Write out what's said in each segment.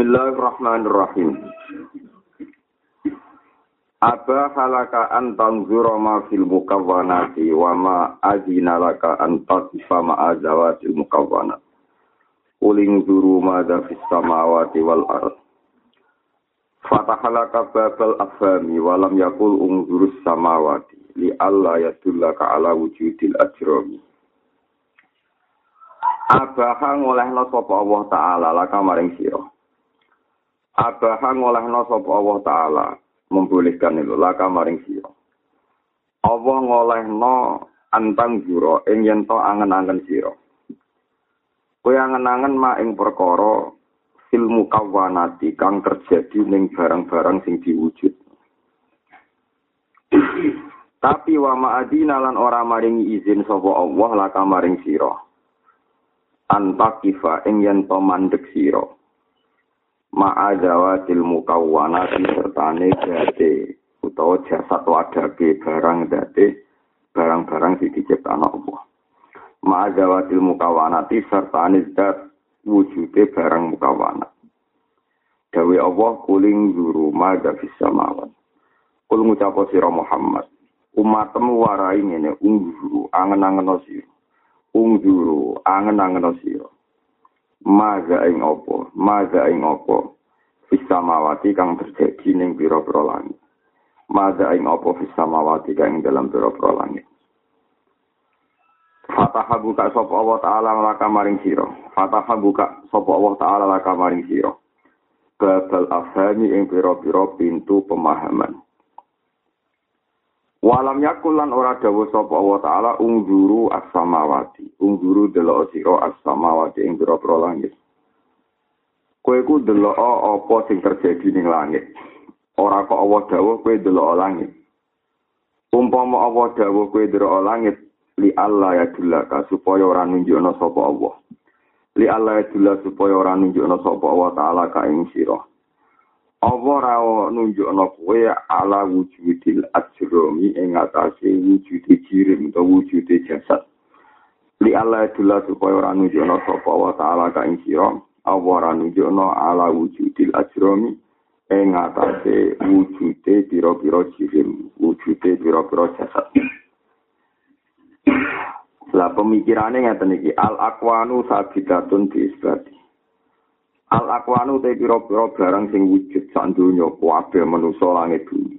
Bismillahirrahmanirrahim. Aba halaka an tanzura ma fil mukawwanati wa ma azina laka an taqfa ma azawatil mukawwanat. Uling zuru ma da fis samawati wal ard. Fatahalaka babal afhami wa lam yakul ungzurus samawati li alla yadullaka ala wujudil ajrami. Abaha ngolehno sapa Allah taala laka maring. Abaha ngolehno sapa Allah taala membolehkan itu laka maring sira. Allah ngolehno antang juro ing yen to angen-angen sira. Kowe angen-angen ma ing perkara fil mukawwanati kang terjadi ning barang-barang sing diwujud. Tapi wa ma'adina lan ora maringi izin sapa Allah laka maring sira. Antakifa ing yen to mandek sira ma'adawatil mukawwana sertane date utawa jasad wadake barang date barang-barang sing diciptakno Allah. Ma'adawatil mukawwanati sertane zat wujude barang mukawwana. Dawe Allah kuling guru maga fis samawat. Kul ngucapo sira Muhammad. Umatmu warai ngene ungguru angen-angen sira. Ungguru angen-angen sira. Maga ing apa? Maga ing apa? Fisamawati kang terjadi ning pira-pira langit. Maga ing apa? Fisamawati kang dalam pira-pira langit. Fataha buka sapa Allah taala laka maring sira. Fataha buka sapa Allah taala laka maring sira. Babal afhami ing pira-pira pintu pemahaman Walam yakul lan ora dawuh sapa Allah taala ungzuru as-samawati. Ungzuru delok sira as-samawati ing pira-pira langit. Kowe ku delok apa sing terjadi ning langit. Ora kok Allah dawuh kowe delok langit. Umpama Allah dawuh kowe delok langit li Allah ya dulaka supaya ora nunjukno sapa Allah. Li Allah ya dulaka supaya ora nunjukno sapa Allah taala ka ing sira. Allah ra nunjukno kowe ala wujudil ajromi ing atase wujude jirim utawa wujude jasad. Li Allah dula supaya ora nunjukno sapa wa taala ka ing sira, Allah ra nunjukno ala wujudil ajromi ing atase wujude pira-pira jirim, wujude pira-pira jasad. Lah pemikirane ngeten iki al aqwanu sabidatun bi isbati. Al akwanu te pira-pira barang sing wujud sak donya kabeh manusa langit bumi.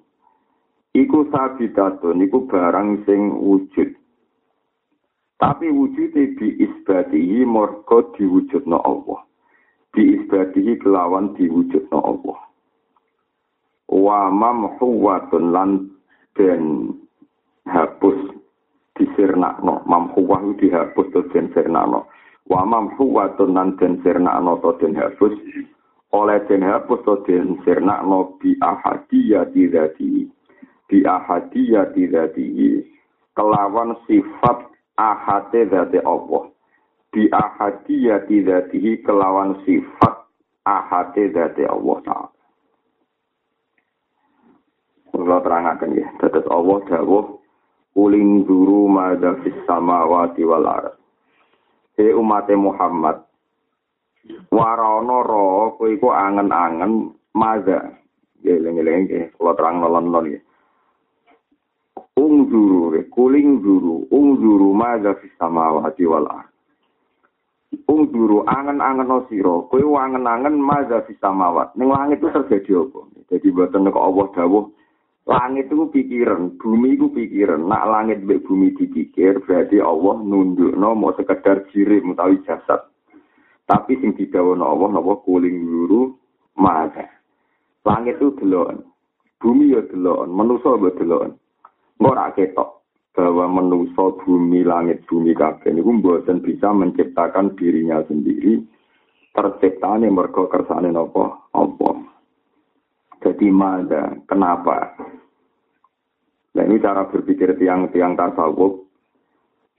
Iku sabidatun iku barang sing wujud. Tapi wujude bi isbatihi marga diwujudna Allah. Bi isbatihi kelawan diwujudna Allah. Wa mamhuwatun lan den hapus disirnakno. Mamhuwah dihapus to den sirnakno. Wa mamhuwatun nan den sirnakno to den hapus. Oleh den hapus to den sirnakno bi ahadiyati dzati bi ahadiyati dzati kelawan sifat ahate dzati Allah. Bi ahadiyati dzati kelawan sifat ahate dzati Allah taala. Kula terangaken ya, dados Allah dawuh uling duru madha fis samawati wal ardh he umat Muhammad. Warono ro kowe iku angen-angen maza. Geleng-geleng kula terang nolon-nolon ya ung juru kuling juru. Ung juru maza fis samawati wal ung juru angen-angen no sira kowe angen-angen maza fis samawat. Ning langit itu terjadi apa? Jadi boten kok Allah dawuh langit itu pikiran, bumi itu pikiran. Nak langit be bumi dipikir, berarti Allah nunduk no mau sekedar jirim utawi jasad. Tapi sing didawono Allah napa kuling guru mata. Langit itu delon. Bumi ya delon, manusa ya delon. Ora ketok bahwa manusa bumi langit bumi kabeh niku mboten bisa menciptakan dirinya sendiri terciptane mergo kersane napa apa Jadi mada, kenapa? Nah ini cara berpikir tiang-tiang tasawuf.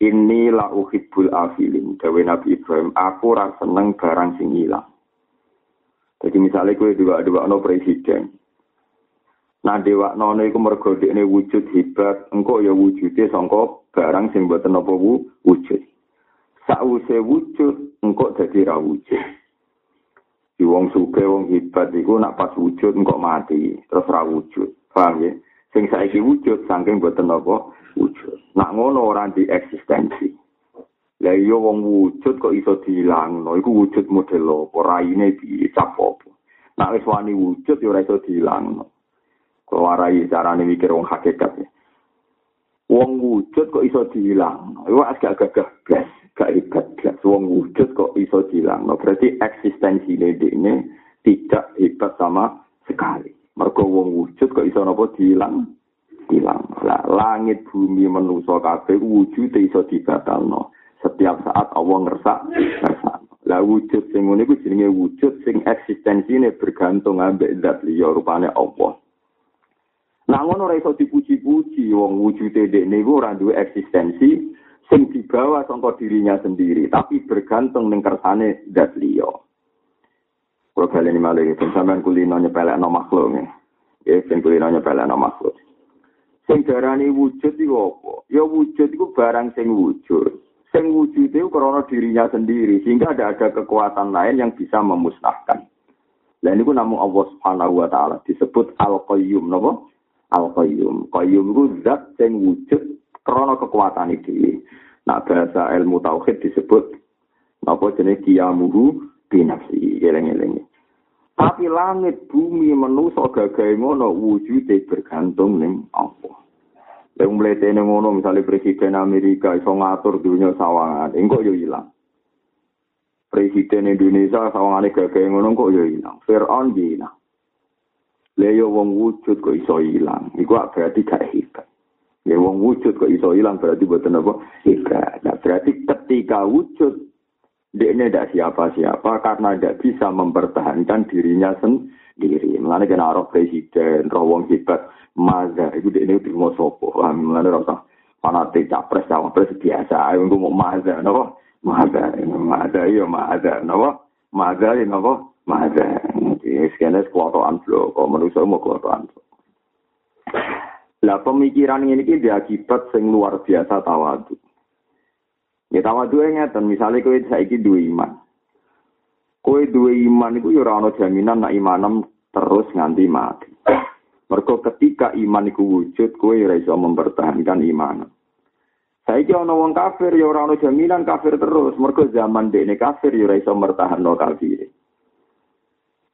Ini la uhibbul afilin. Dawe Nabi Ibrahim, aku rasa seneng barang sing hilang. Jadi misalnya gue dua-dua no presiden. Nah dewa nono iku mergo ini wujud hebat, engkau ya wujudnya sangka barang sing mboten apa wujud. Sause wujud, engkau jadi ra wujud. Di wong suke, wong hebat iku nak pas wujud engkau mati, terus ra wujud. Paham ya? Sing saiki wujud saking mboten apa wujud. Nak ngono ora di eksistensi. Lah iya wong wujud kok iso dilangno, iku wujud model apa, raine dicap apa. Nak wis wani wujud ya ora iso dilangno. Kewarai carane mikir wong hakikat ya. Wong wujud kok iso dihilang. Iku agak gagah blas, gak hebat blas. Wong wujud kok iso dihilang. No, berarti eksistensi ini tidak hebat sama sekali. Mergo wong wujud kok iso napa dihilang? Hilang. Lah, langit bumi menusa kabeh wujud iso dibatalno. Setiap saat Allah ngersak, ngersak. Lah wujud sing ngene iku jenenge wujud sing eksistensine bergantung ambek zat liya rupane Allah. Nah ngono ora iso dipuji-puji wong wujude dekne iku ora eksistensi sing dibawa sangka dirinya sendiri, tapi bergantung ning kersane zat liya. Kulo baleni malih iki sampean kulino nyepelekno makhluk nggih. Ya sing kulino nyepelekno makhluk. Sing darani wujud iku apa? Ya wujud iku barang sing wujud. Sing wujud itu karena dirinya sendiri, sehingga ada ada kekuatan lain yang bisa memusnahkan. Dan ini namun Allah Subhanahu wa taala disebut Al-Qayyum? Al-Qayyum. Qayyum itu zat yang wujud krono kekuatan itu. Nah, bahasa ilmu tauhid disebut apa jenis kiamuhu binafsi. Geleng-geleng. Tapi langit, bumi, manusia gagai ngono wujudnya bergantung ning Allah. Yang mletene ngono misalnya presiden Amerika iso ngatur dunia sawangan, engko yo ilang. Presiden Indonesia sawangane gagai ngono kok yo ilang. Fir'aun ilang. Leyo wong wujud kok iso ilang. Iku berarti gak hebat. Ya wong wujud kok iso ilang berarti buatan apa? Hebat. Nah, berarti ketika wujud ini tidak siapa-siapa karena tidak bisa mempertahankan dirinya sendiri. Mengenai kena roh presiden, roh wong hebat, maza, itu dia ini mau sopo. Mengenai rasa fanatik capres, capres biasa. Aku mau maza, nopo? Maza, maza, iya maza, nopo? Maza, iya nopo? Maza. Sekian kekuatan flow, kok manusia mau flow. Lah pemikiran ini dia akibat sing luar biasa tawadu. Ya tawadu ngeten, misalnya kowe saiki duwe iman. Kowe duwe iman iku ya ora ana jaminan nak imanem terus nganti mati. Mergo ketika iman iku wujud, kowe ora iso mempertahankan iman. Saiki ana wong kafir ya ora ana jaminan kafir terus, mergo zaman dekne kafir ya ora iso kafir.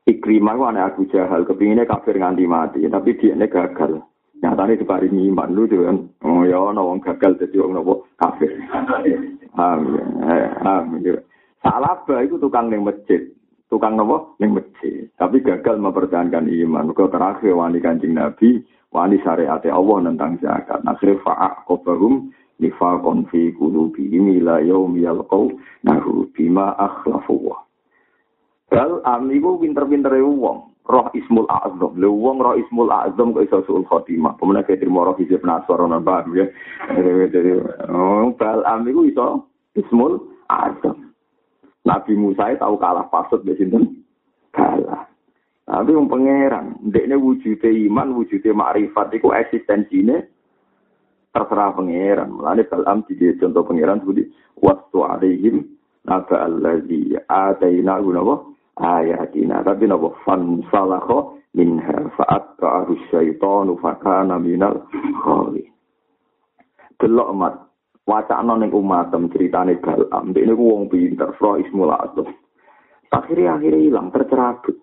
Ikrimah ku anak Abu Jahal, kepinginnya kafir nganti mati, tapi dia ini gagal. Nyatanya diparingi iman lu kan. Oh ya, ana wong gagal jadi wong nopo kafir. Amin. Salah bah itu tukang ning masjid. Tukang nopo ning masjid. Tapi gagal mempertahankan iman. Kau terakhir wani kancing Nabi, wani syariat Allah tentang zakat. Akhirnya fa'ak kobahum nifakon fi kulubi ila yaumi yalqau nahu bima akhlafuwah. Bal amiku pinter-pinter wong. Roh ismul azam. Le wong roh ismul azam kok iso suul khotimah. Pemenang kayak terima roh hizib nasor ono baru ya. Jadi, oh, bal amiku iso ismul azam. Nabi Musa tahu kalah pasut di sini. Kalah. Tapi yang pangeran, dekne wujudnya iman, wujudnya makrifat, itu eksistensinya terserah pangeran. Mulane balam di contoh pangeran seperti waktu alaihim naba allazi ataina gunawa ayatina tapi napa? Fan salakho minha fa'at ba'ahu syaitanu fakana minal khali. Delok mat wacana ning umatem ceritane galam ini wong pinter fro ismul azam akhirnya akhirnya hilang tercerabut.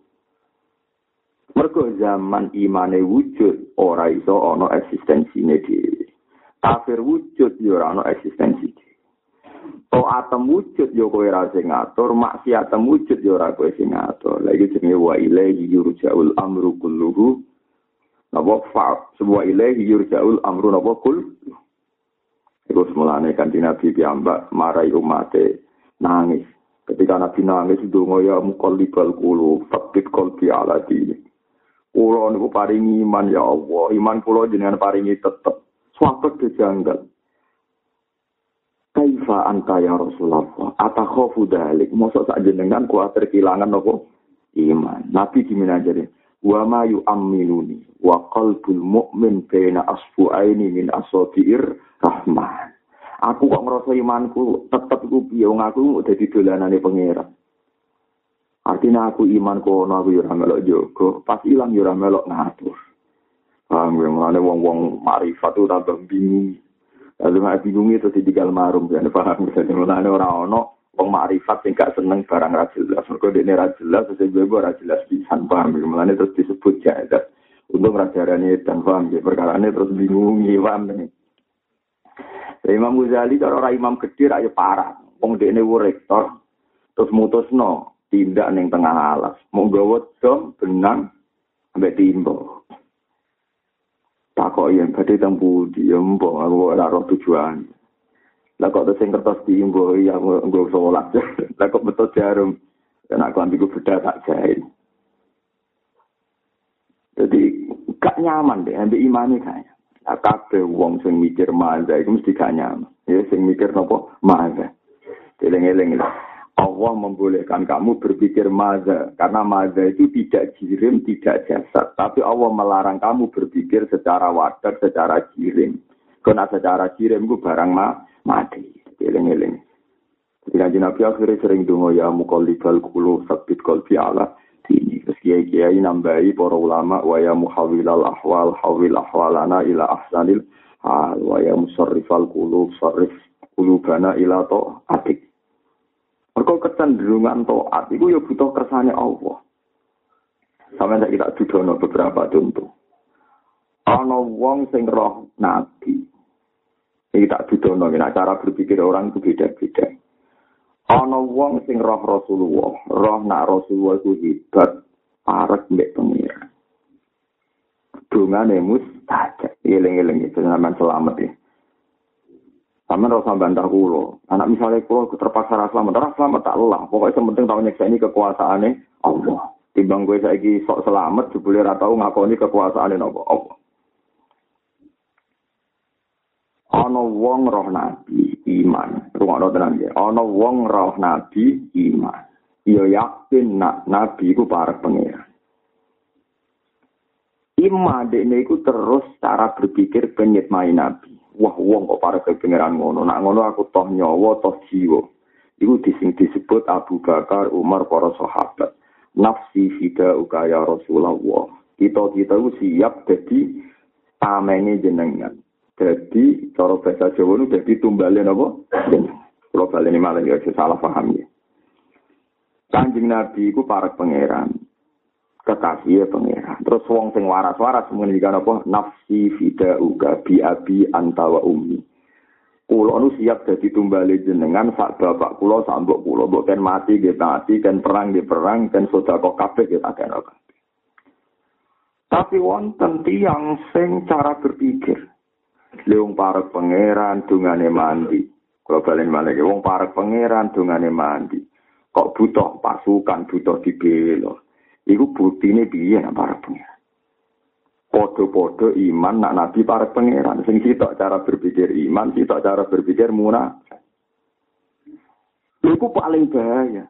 Mergo zaman imane wujud ora iso ana eksistensine dhewe. Kafir wujud yo ora ana eksistensi To atem wujud yo kowe ra sing ngatur, maksiat wujud yo ora kowe sing ngatur. Lah iki jenenge wa ilaihi yurja'ul amru kulluhu. Napa fa sebuah ilaihi yurja'ul amru napa kul. Iku semulane kanthi Nabi piyambak marai umate nangis. Ketika Nabi nangis donga ya mukallibal qulub, fakit qalbi ala dini. Kulo niku paringi iman ya Allah, iman kulo jenengan paringi tetep. Suatu kejanggal. Kaifa anta ya Rasulullah? Atakhafu dalik. Mosok sak jenengan kuatir kehilangan nopo iman. Nabi gimana jadi? Wa ma yu'amminuni wa qalbul mu'min baina asfu'aini min asabi'ir rahman. Aku kok ngerasa imanku tetep iku piye wong aku dadi dolanane pangeran. Artinya aku iman kono aku yura melok jogo, pas ilang yura melok ngatur. Paham ya, mulanya wong-wong marifat itu tambah bingung. Lalu nggak bingung itu di digal marum, ya, paham ya. Mulanya orang-orang wong marifat yang gak seneng barang rajelas. Mereka ini rajelas, sesuai gue rajelas pisan, paham ya. Mulanya terus disebut jahat. Untuk rajaranya dan paham ya, perkara ini terus bingung, paham ya. Imam Ghazali, kalau orang imam gede, ayo parah. Wong dia ini rektor, terus mutusno tindak ning tengah alas. Mau gawa dom benang ambek timbo. Takok yen badhe tempu diembo aku ora roh tujuan. Lah kok sing kertas timbo ya nggo salat. Lah kok betul jarum dan aku ambil beda tak jahit. Jadi gak nyaman deh ambil imani kayaknya. Nah, kabeh wong sing mikir maza itu mesti gak nyaman. Ya sing mikir nopo maza. Eling-eling lah. Allah membolehkan kamu berpikir maza. Karena maza itu tidak jirim, tidak jasad. Tapi Allah melarang kamu berpikir secara wadah, secara jirim. Karena secara jirim itu barang ma mati. Eling-eling. Jadi nanti Nabi akhirnya sering dungo ya mukolibal kulu sabit kolbi ala ini. Terus kiai-kiai nambahi para ulama wa ya muhawilal ahwal hawil ahwalana ila ahsanil hal wa ya musarrifal kulu sarrif kulubana ila to atik. Mereka kecenderungan to'at, itu ya butuh kersane Allah. Sampai saya kita dudono beberapa contoh. Ana wong sing roh nabi. Iki tak dudono, nah, cara berpikir orang itu beda-beda. Ana wong sing roh Rasulullah, roh nak Rasulullah itu hebat, parek mbek pengira. Dungane mustajab. Eling-eling itu selamat ya. Sama rasa bantah kulo. Anak misalnya kulo terpaksa rasa selamat, rasa selamat tak lelah. Pokoknya yang penting tahu nyeksa ini kekuasaannya Allah. Timbang gue saya sok selamat, jebule ratau ngakoni kekuasaannya Allah. Allah. Ana wong roh nabi iman. Rungokno tenan ya. Ana wong roh nabi iman. Ya yakin nak nabi iku para pangeran. Iman dekne iku terus cara berpikir penyet main nabi. Wah wong kok para pangeran ngono. Nak ngono aku toh nyawa toh jiwa. Iku dising disebut Abu Bakar, Umar, para sahabat. Nafsi fida ukaya Rasulullah. Kita-kita siap jadi tamene jenengan. Jadi cara bahasa Jawa itu jadi tumbalin apa? Kalau balik ini malah ya salah paham ya. Kanjeng Nabi itu para pangeran. Kekasih ya pangeran. Terus wong sing waras-waras mengendikan apa? Nafsi fida uga bi antawa umi. Kulo nu siap jadi tumbali jenengan sak bapak kulo sak mbok kulo mbok kan mati nggih mati kan perang nggih perang kan sedekah kabeh nggih tak Tapi wonten tiyang sing cara berpikir Leung para pangeran dungane mandi. Kalau balen malah wong para pangeran dungane mandi. Kok butuh pasukan, butuh dibelo. Iku buktine piye nak para pangeran. Podo-podo iman nak nabi para pangeran. Sing sitok cara berpikir iman, sitok cara berpikir munafik. Iku paling bahaya.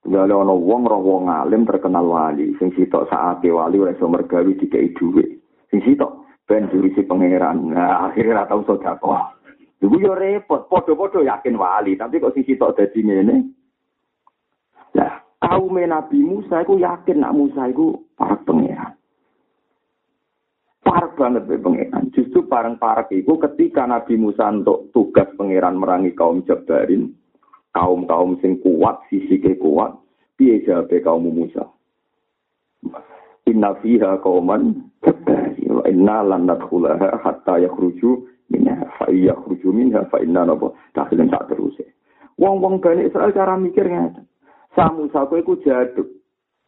Tinggal ana wong roh wong alim terkenal wali, sing sitok saate wali ora iso mergawi dikai dhuwit. Sing sitok ben si pangeran. Nah, akhirnya ora tau sedekah. Iku yo repot, padha-padha yakin wali, tapi kok sing sitok dadi ngene. Lah, kaum Nabi Musa iku yakin nak Musa iku para pangeran. Parek banget be pangeran. Justru bareng parek iku ketika Nabi Musa untuk tugas pangeran merangi kaum Jabarin, kaum-kaum sing kuat, sisi kuat, piye jawabe kaum Musa? Inna fiha kauman jabbari wa inna lan nadkhulaha hatta yakhruju minha fa yakhruju minha fa inna dakhilin sak terus. Wong-wong Bani Israel cara mikir ngeten. Samu kowe iku jaduk.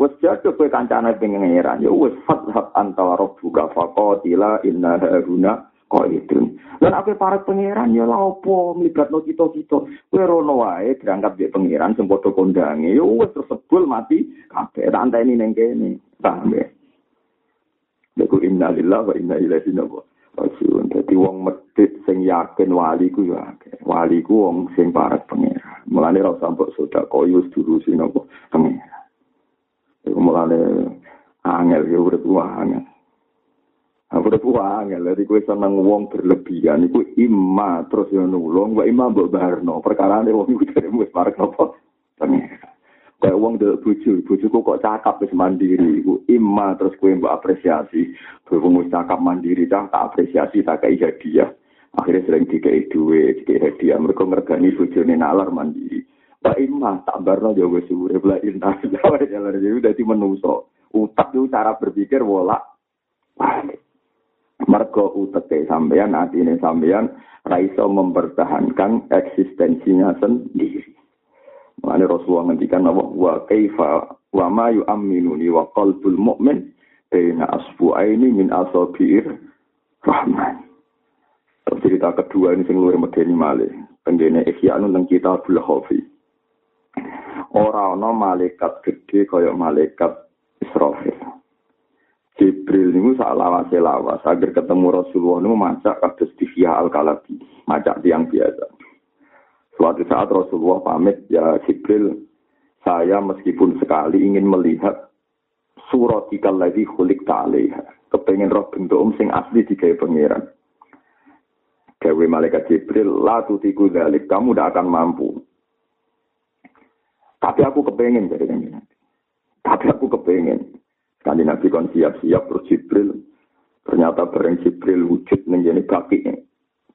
Wes jaduk kancana kancane pengeran. Ya wes fathab antara rabbuka faqatila inna haruna itu dan aku para pangeran ya lah opo melibat no kita kita kue rono wae berangkat di pangeran sempodo kondangi ya wes tersebul mati. Kafe tante ini neng kene. Paham ya? Lagu inna lillah wa inna ilaihi rajiun dadi wong medit sing yakin wali ku ya wali ku wong sing para pangeran. Mulane ora sampe sedekah koyo dulu sinapa pangeran. Iku mulane angel ya urip angel. Aku tua angel, jadi gue seneng wong berlebihan, iku imma terus yang nulung, gue imma mbok barno, perkara ini wong itu dari gue parek nopo, kayak wong dari buju, bujuku kok cakap wis mandiri, iku imma terus gue mbok apresiasi, berhubung cakap mandiri, cah tak apresiasi, tak kayak dia, akhirnya sering dikai duit, dikai hadiah, mereka ngergani bujune nalar mandiri. Pak imma tak barno jauh suwe, belah indah, jalan jadi udah di menuso, utak itu cara berpikir wolak, mergo uteke sampeyan atine sampeyan ra iso mempertahankan eksistensinya sendiri. Mane Rasulullah ngendikan bahwa wa kaifa wa ma yu'minuni wa qalbul mu'min baina asbu'aini min asabi'ir rahman. cerita kedua ini sing luwih medeni malih. Tenggene Ihya tentang kitabul Khafi. Ora ana malaikat gede kaya malaikat Israfil. Jibril niku sak lawase lawas agar ketemu Rasulullah niku macak kados Divya Al-Kalabi, macak tiang biasa. Suatu saat Rasulullah pamit, ya Jibril, saya meskipun sekali ingin melihat surat ikal lagi khulik ta'alaiha. Kepengen roh bentuk um sing asli di gaya pangeran. Gawe malaikat Jibril, la tutiku dalik, kamu tidak akan mampu. Tapi aku kepengen jadi Tapi aku kepengen. Kali Nabi kon siap-siap terus Jibril. Ternyata bareng Jibril wujud menjadi baki.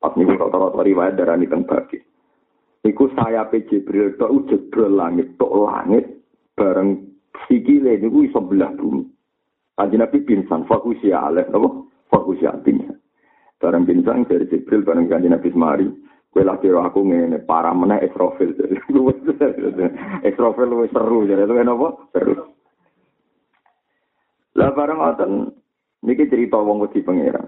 Pas niku rata-rata riwayat darah ini baki. Iku saya pe Jibril tok wujud langit tok langit bareng sikile niku iso belah bumi. Kanjeng Nabi pingsan fokus ya napa? Fokus ya. Bareng pingsan dari Jibril bareng kanjeng Nabi semari. Kue lagi aku ngene para meneh Israfil. Israfil luwih seru jadi luwih napa? Seru. Lah bareng ngoten niki cerita wong wedi pangeran.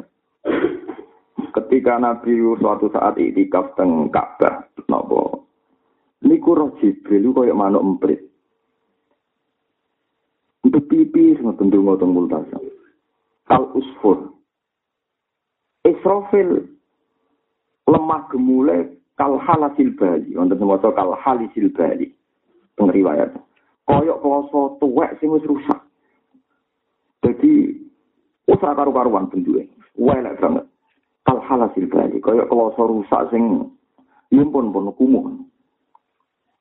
Ketika Nabi suatu saat iktikaf teng Ka'bah, napa? Niku roh Jibril kaya manuk emprit. Untuk pipi ngoten donga teng multasa. Kal usfur. Israfil lemah gemule kal halasil bali, wonten maca kal halisil bali. Teng. Koyok kloso tuwek sing wis rusak. Jadi usah karu-karuan bentuke. Welek banget. Kal halasil bali kaya kloso rusak sing yumpun pun kumuh.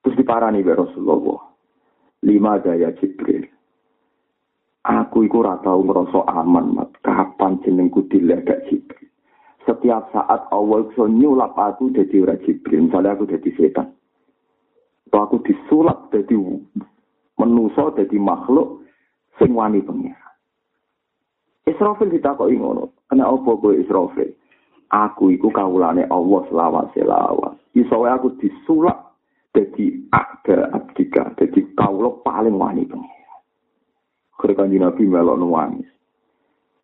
Terus diparani be Rasulullah. Lima daya Jibril. Aku iku ora tau ngrasa aman, mat. Kapan jenengku diledak Jibril? Setiap saat Allah iso nyulap aku jadi ora Jibril. Misalnya aku jadi setan. Atau aku disulap jadi menuso, jadi makhluk sing wani pengira. Israfil ditakoki ngono. Kena apa kowe Israfil? Aku iku kawulane Allah selawase lawas. Iso aku disulak dadi ada abdika, dadi kawula paling wani pengira. Kerekan Nabi melok nangis.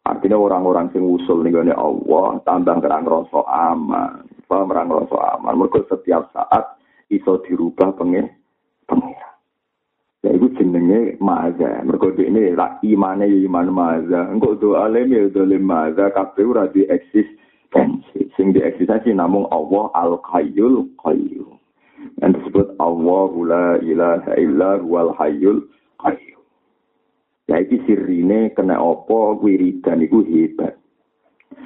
Artinya orang-orang sing usul nih Allah tambah kerang rasa aman, paham kerang rasa aman. Mereka setiap saat iso dirubah pengen pengira. Ya itu jenenge maza. Mergo ini la imane ya iman maza. Engko doa lem ya dolim maza kabeh eksistensi. Sing di eksistensi namung Allah Al Qayyul Qayyum. Yang disebut Allah la ilaha illa huwal hayyul qayyum. Ya iki sirine kena apa wiridan iku hebat.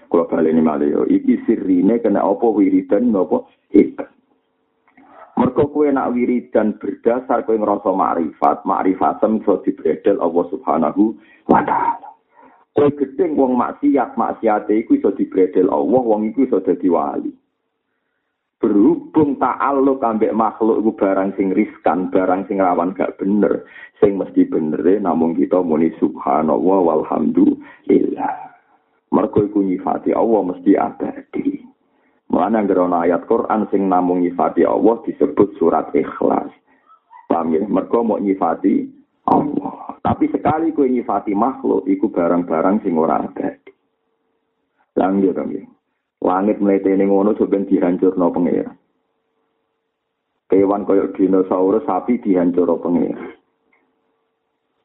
Kalau kali ini malah yo, iki sirine kena apa wiridan nopo hebat. Mergo kowe nak wiridan berdasar kowe ngrasa makrifat, makrifatem iso dibredel Allah Subhanahu wa taala. Kowe gedeng wong maksiat, maksiate iku iso dibredel Allah, wong iku iso dadi wali. Berhubung ta'alluq ambek makhluk iku barang sing riskan, barang sing rawan gak bener, sing mesti bener namung kita muni subhanallah walhamdulillah. Mergo iku nyifati Allah mesti abadi. Mulane anggere ana ayat Quran sing namung nyifati Allah disebut surat Ikhlas. Paham ya? Mergo mau nyifati Allah. Tapi sekali kowe nyifati makhluk iku barang-barang sing ora abadi. Lang ya, ya. Langit mletene ngono sampeyan dihancurno pangeran. Kewan koyok dinosaurus sapi dihancurno pangeran.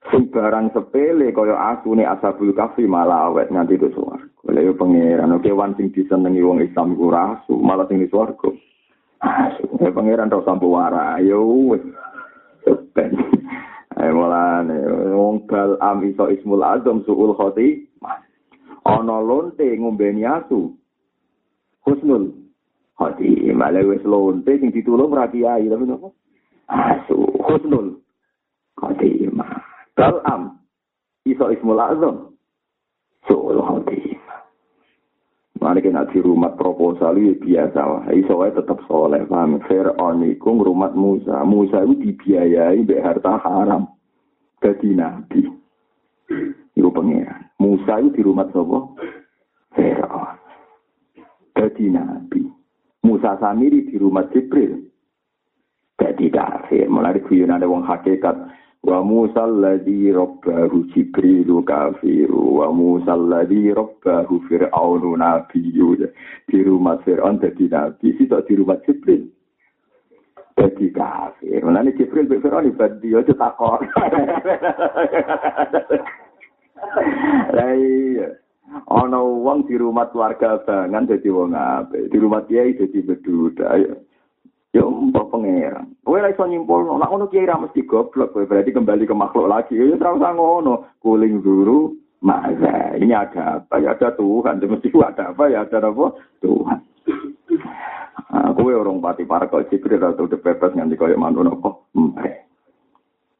Sing barang sepele kaya asune asabul kafi malah awet nganti itu swarga. Lha yo pangeran kewan sing disenengi wong Islam iku rasu, malah sing swarga. Ya pangeran tok sampo wara. Yo wis. Ayo mulane wong bal am iso ismul azam suul khoti. Ana lonte ngombeni asu. Husnul khoti. Malah wis lonte sing ditulung ra kiai tapi nopo? Asu, husnul khoti. Bal am iso ismul azam suul khoti. Mari kena di rumah proposal itu biasa wah. Iso wae tetep soleh paham. Fir'aun iku ngrumat Musa. Musa itu dibiayai mbek harta haram. Dadi nabi. Iku pangeran. Musa itu di rumah sapa? Fir'aun. Dadi nabi. Musa sendiri di rumah Jibril. Dadi kafir. Guyon ada wong hakikat. Wa Musa rabbahu Jibrilu kafiru. Wa Musa rabbahu Fir'aunu nabiyyu. Di rumah Fir'aun jadi nabi situ di rumah Jibril. Jadi kafir. Ini Jibril be Fir'aun ibad dia aja takor lah iya. Ono wong di rumah keluarga bangan jadi wong ape di rumah kiai jadi beduda Ya mbok pangeran. Kowe ora iso nyimpul, nek ngono kiai ra mesti goblok, kowe berarti kembali ke makhluk lagi. Ya ora usah ngono. Kuling dulu, masa ini ada apa? Ya ada Tuhan. Mesti ada apa? Ya ada apa? Tuhan. Nah, kowe orang pati para kok Jibril atau bebas nganti koyo mantu nopo. Mbak.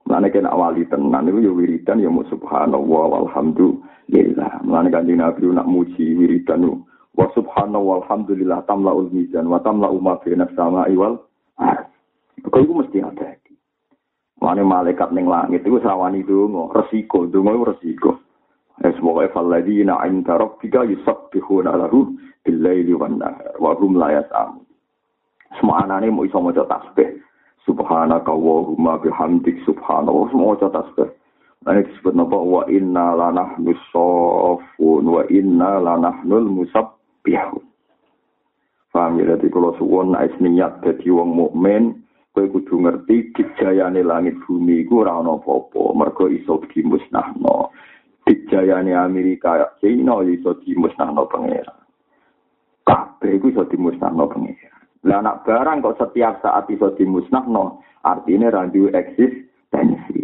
Mulane kena wali tenan itu ya wiridan ya subhanallah walhamdulillah. Mulane kanjeng Nabi nak muji wiridan wa subhanahu walhamdulillah tamlaul mizan wa tamlau ma fi sama'i wal Kau itu mesti ada. Mana malaikat neng langit itu sawani dungo, resiko, dungo itu resiko. Es pokoknya faladina inda rabbika yusabbihuna lahu billaili wan nahar wa hum la yas'amun. Semua anane mau iso maca tasbih. Subhanaka wa huma bihamdik subhanallah semua maca tasbih. Ini disebut napa wa inna lanahnu sofun wa inna lanahnul musab bihu. Paham ya, jadi kalau suwon ais niat jadi wong mukmin, kowe kudu ngerti dijayane langit bumi iku ora ana apa-apa, mergo iso dimusnahno. Dijayane Amerika, China iso dimusnahno pangeran. Kabeh iku iso dimusnahno pangeran. Lah anak barang kok setiap saat iso dimusnahno, artinya randu eksistensi.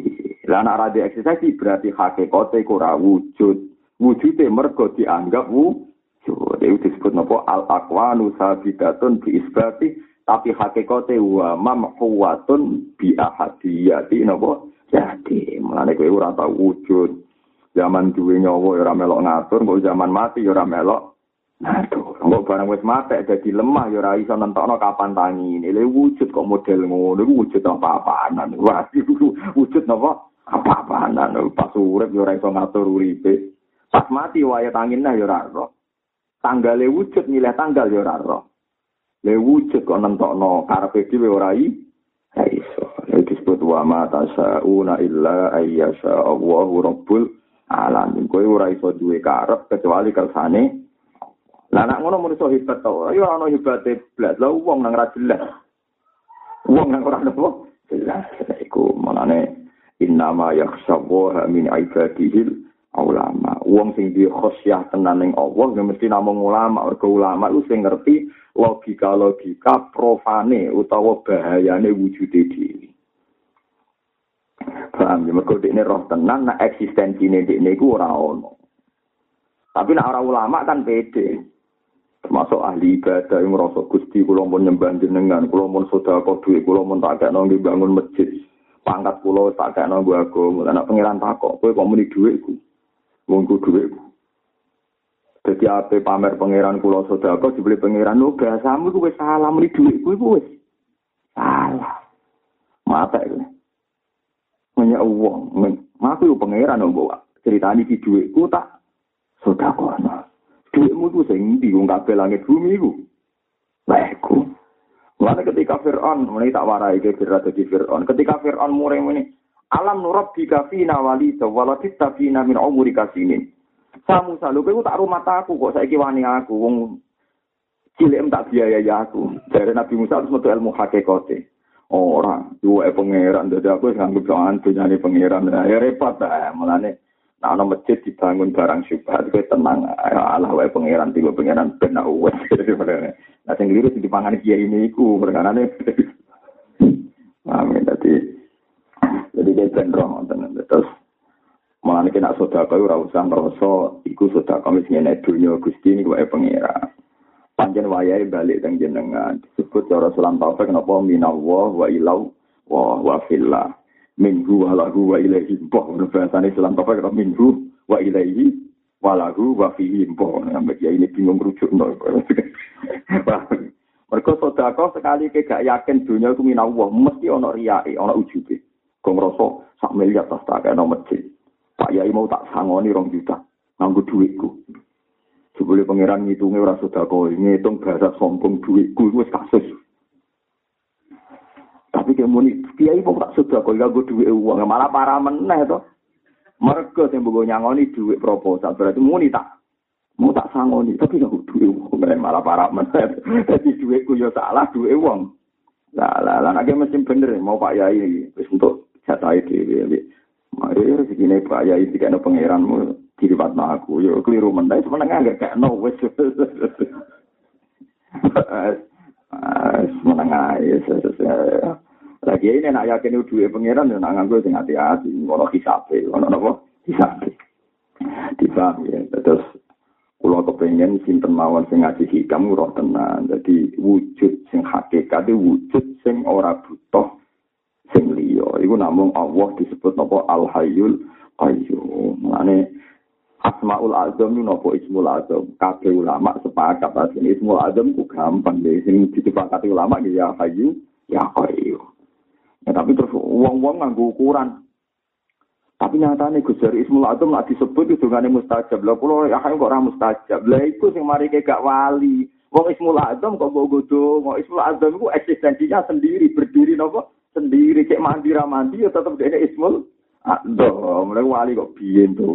Lah anak randu eksistensi berarti hakikate ora wujud. Wujude mergo dianggap wujud. Itu disebut nopo al akwanu sabidatun bi isbati tapi hakikate wa mamhuwatun bi ahadiyati nopo jadi mulane kowe ora tau wujud. Zaman duwe nyawa ora melok ngatur kok zaman mati ora melok ngatur. Kok barang wis mati dadi lemah ya ora iso nentokno kapan tangi le wujud kok model ngono wujud apa-apaan wah wujud nopo apa-apaan pas urip ya ora iso ngatur uripe. Pas mati wae tangin ya ora tanggale wujud milih tanggal ya ora roh. Le wujud kok nentokno karepe dhewe ora i iso. Itu disebut wa ma tasauna illa ayyasha Allahu rabbul alamin. Kowe ora iso duwe karep kecuali kersane Lah nek ngono mun iso hebat to. Ya ana hebate blas. Lah wong nang ra jelas. Wong nang ora nopo jelas. Iku manane innama yakhshawu min ibadihi ulama. Wong sing di khosyah tenan ning Allah ya mesti namung ulama. Mergo ulama lu sing ngerti logika-logika profane utawa bahayane wujude dhewe. Paham ya, mergo dekne roh tenan nek eksistensine dekne iku ora ono. Tapi nek ora ulama kan pede. termasuk ahli ibadah yang merasa gusti kula pun nyembah jenengan kula pun sedekah duit kula pun tak kena bangun masjid pangkat kula tak kena nggo agama anak pangeran takok kowe kok muni dhuwitku wong ku dhuwitku. Dadi ape pamer pangeran kula sedekah dibeli pangeran lho bahasamu ku wis salah muni dhuwitku iku wis salah. Mata iki. Menyek wong, aku yo pangeran mbok ceritani iki dhuwitku tak sedekah. Dhuwitmu ku sing ndi wong kabeh langit bumi iku. Baikku. Lalu ketika Fir'aun, ini tak warai ke Fir'aun jadi Fir'aun. Ketika Fir'aun muring ini, Alam nurab di kafina wali waladit tafina min umuri kasinin. Samu salu kowe tak rumah aku kok saiki wani aku wong cilik tak biayai aku. Dari Nabi Musa harus metu ilmu hakikate. Orang, dua pangeran, jadi aku nganggep jangan punya pangeran. Ya repot, eh, mulane. Nah, ana masjid dibangun barang syubhat, kowe tenang. Allah wae pangeran, tiga pangeran ben wes. Nah, sing liru sing dipangan kiai ini iku perkarane. Amin tadi. Jadi dia ben roh terus malah kena sedekah ora usah ngrasa iku sedekah wis ngene dunya Gusti niku wae pangeran. Panjen wayahe balik teng jenengan. Disebut cara salam taufik napa? Minallah wa ilau wa wa fillah. Minggu wa lahu wa ilaihi. Mbah bahasane salam taufik napa? Minggu wa ilaihi wa lahu wa fihi. Mbah sampe ya ini bingung rujuk no Mereka sodako sekali ke gak yakin dunia itu minallah mesti ono riyai ono ujube kok ngerasa sak miliar tas tak kayak masjid Pak Yai mau tak sangoni rong juta nganggo duitku. Sebelum pangeran ngitungnya ora sedekah, ngitung bahasa sombong duitku wis kasus. Tapi kayak muni kiai mau tak sedekah nganggo duit uang malah para meneh to. Mereka yang bawa nyangoni duit proposal berarti muni tak mau tak sangoni tapi nganggo duit uang malah para meneh. Jadi duitku ya salah duit uang. Lah lah lah nek mesti bener mau Pak Yai wis untuk jatah dhewe. Mari segini Pak tidak ada pangeranmu dilibat aku. Yo keliru mendai semenengah gak kayak no wes. Semenengah ya. Lagi ini nak yakin dua pangeran dan nak nganggo sing hati-hati. Kalau hisabe, kalau apa hisabe. Dipaham ya. Terus kalau kepengen sinten mawon sing ngaji hikam roh tenan. Jadi wujud sing hakikat wujud sing ora butuh iku namung Allah disebut napa Al Hayyul Qayyum mane Asmaul Azam nopo Ismul Azam. Kabeh ulama sepakat asline Ismul Azam ku gampang deh. Sing disepakati ulama ya Hayyu ya Qayyum. Ya, tapi terus uang-uang nganggo ukuran. Tapi nyatane Gus dari Ismul Azam nak disebut itu gane mustajab. Lah kula ya kok ora mustajab. Lah iku sing mari gak wali. Wong Ismul Azam kok mbok godo. Wong Ismul Azam iku eksistensinya sendiri berdiri nopo sendiri cek mandi ra mandi ya tetep dene ismul Aduh, mulai wali kok biyen tuh,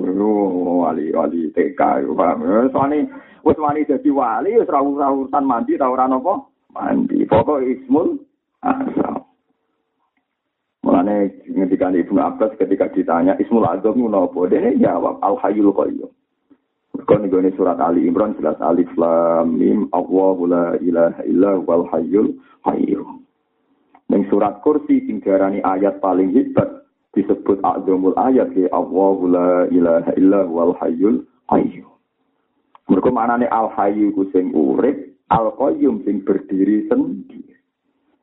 wali wali TK, paham? Soalnya, wes wali jadi wali, wes rawur rawuran mandi, rawuran apa? Mandi. Pokok ismul asal. Mulane ketika Ibnu Abbas ketika ditanya Ismul Azam itu apa? Dia jawab Al Hayyul Qayyum. Kon ini surat Ali Imran jelas Alif Lam Mim Allahu la ilaha illa wal hayyul qayyum. Ning surat kursi sing ayat paling hebat disebut azamul ayat ke Allahu la ilaha illa wal hayyul qayyum. Mergo manane al hayyu ku sing urip, al qayyum sing berdiri sendiri.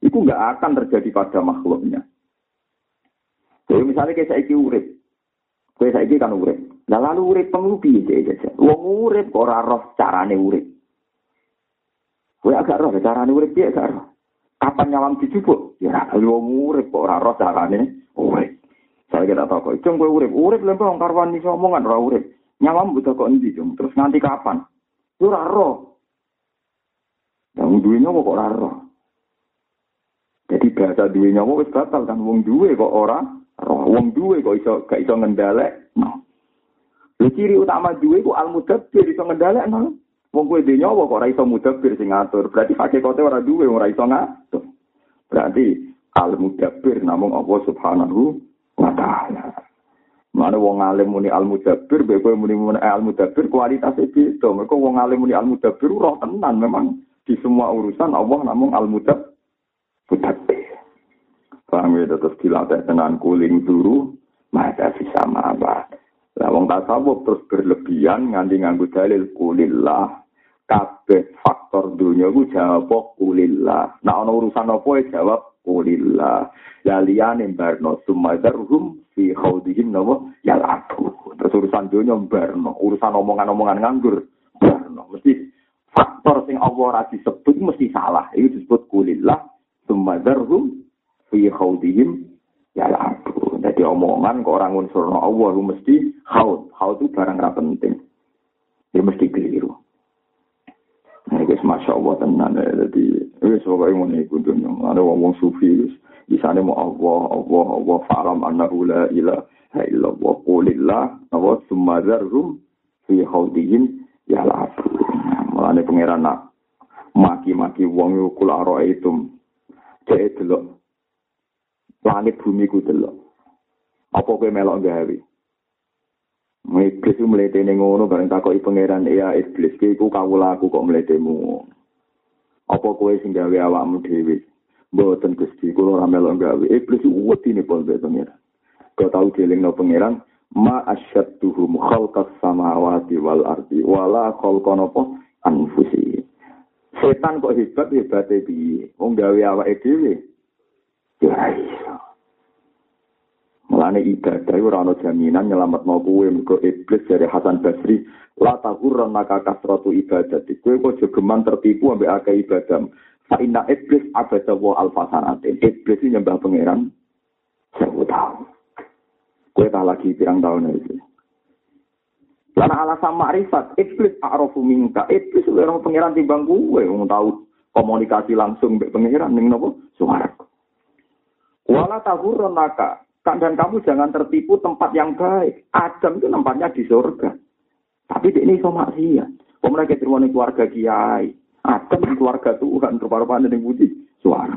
Itu nggak akan terjadi pada makhluknya. Jadi misalnya kayak saya urip, kayak saya kan urip. Nah lalu urip pengubi aja. Wong urip ora roh carane urip. Kowe agak roh carane urip piye gak roh. Kapan nyawang dijupuk? Ya ora wong urip kok ora roh carane urip. Saya kira tahu kok, cung kowe urip, urip lha wong karwan iso omongan ora urip. Nyawang butuh kok endi, cung? Terus nanti kapan? Yo ora roh. Yang duwe nyawa kok ora roh. Jadi bahasa duwe nyawa wis batal kan wong duwe kok ora roh. Wong duwe kok iso gak iso ngendalek. No. Lha ciri utama duwe ku al mudabbir iso ngendalek no. Wong kowe nyawa kok ora iso mudabbir sing ngatur. Berarti hakikate ora duwe ora iso ngatur. Berarti al mudabbir namung Allah Subhanahu wa taala. Mana wong alim muni al mudabbir, be kowe muni muni al mudabbir kualitas beda. Mergo wong alim muni al mudabbir roh tenan memang di semua urusan Allah namung al mudabbir. Paham ya terus dilatih tenan kuling dulu, maka bisa apa. Lah wong tasawuf terus berlebihan nganti nganggo dalil kulillah kabeh faktor dunia ku jawab kulillah. Nah ana urusan apa ya jawab kulillah. Ya liyane barno sumadarhum fi khaudihim nawa ya aku. Terus urusan dunia barno, urusan omongan-omongan nganggur barno. Mesti faktor sing Allah ora disebut mesti salah. Itu disebut kulillah sumadarhum fi khaudihim ya aku. Jadi omongan kok orang unsur Allah mesti haud. Haud itu barang ra penting. Ya mesti keliru. Ini guys, masya Allah tenan ya. Jadi, wis pokoknya mau nih dunia. Ada wong sufi, wis. Di sana mau Allah, Allah, Allah, falam annahu la ilaha illallah. Qulillah, Allah, summazarhum fi khawdihim ya labu. Mulanya pengiran nak maki wong yo kula aro itu. Cek delok. Langit bumi ku delok. Apa kowe melok gawe? Iblis itu meletene ngono bareng takoki pangeran ya iblis ki iku kawula aku kok meletemu. Apa kowe sing gawe awakmu dhewe? Mboten Gusti, kula ora melok gawe. Iblis wedi ne pol pangeran. Kau tahu no pangeran, ma asyadduhum khalqas samawati wal ardi wala khalqan apa anfusi. Setan kok hebat hebate piye? Wong gawe awake dhewe. Ya iso. Mulane ibadah ora ana jaminan nyelametno kuwe mergo iblis dari Hasan Basri la tahurran maka kasratu ibadah. Kowe kok jogeman tertipu ambek akeh ibadah. Fa inna iblis abada wa alfasanatin. Iblis nyembah pangeran sewu tahun. Kue tak lagi pirang tahun itu. Karena alasan makrifat, iblis a'rafu minka. Iblis orang pengiran timbang gue. Yang tahu komunikasi langsung dengan pengiran. Ini apa? Suara. Wala tahurun naka. Dan kamu jangan tertipu tempat yang baik. Adam itu tempatnya di surga. Tapi ini so maksiat. Pemerintah terima keluarga kiai. Adam keluarga Tuhan. Rupa-rupanya yang budi. Suara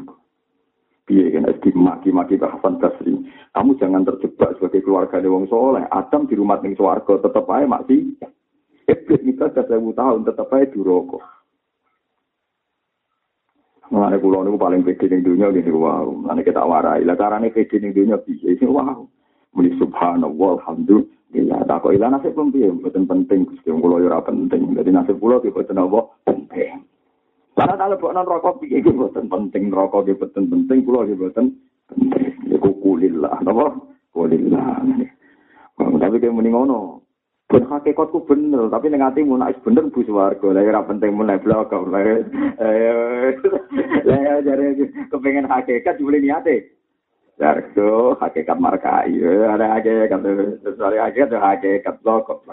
piye kan dimaki-maki ke Hasan Basri. Kamu jangan terjebak sebagai keluarga wong soleh. Adam di rumah ning swarga tetep ae masih iblis kita sudah tahun tetep ae duroko. Mulane kula niku paling pede ning dunia gini wow. Mulane kita warai. Lah carane pede ning dunia piye? Wow. Muni subhanallah alhamdulillah. Tak kok ilang nasib pun piye? Mboten penting Gusti kula yo ora penting. Dadi nasib kula ki boten apa penting. Karena kalau buat non rokok piye iki boten penting rokok iki boten penting kula iki boten penting. Iku kulillah napa? Kulillah. Tapi kayak mending ngono. Ben hakikatku bener, tapi ning atimu nek bener bu swarga. Lah ora penting mun nek blok kok. Lah ya jare kepengen hakikat jebule niate. Jargo hakikat markai. Ada hakikat sesuai hakikat hakikat blok kok.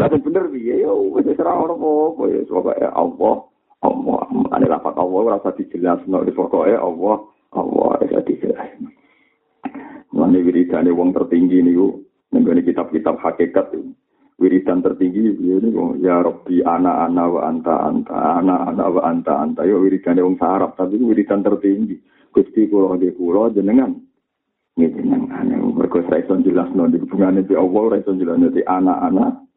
Tapi bener piye yo wis ora ono apa ya Allah Allah ane lafat Allah rasa dijelasno wis pokoke Allah Allah ya dijelasno. Mane wiridane wong tertinggi niku nenggone kitab-kitab hakikat wiridan tertinggi ya niku ya Rabbi ana ana wa anta anta ana ana wa anta anta yo wiridane wong Arab tapi wiridan tertinggi Gusti kula nggih kula jenengan jenengan mergo saya iso jelasno di hubungane di Allah ora iso jelasno di anak-anak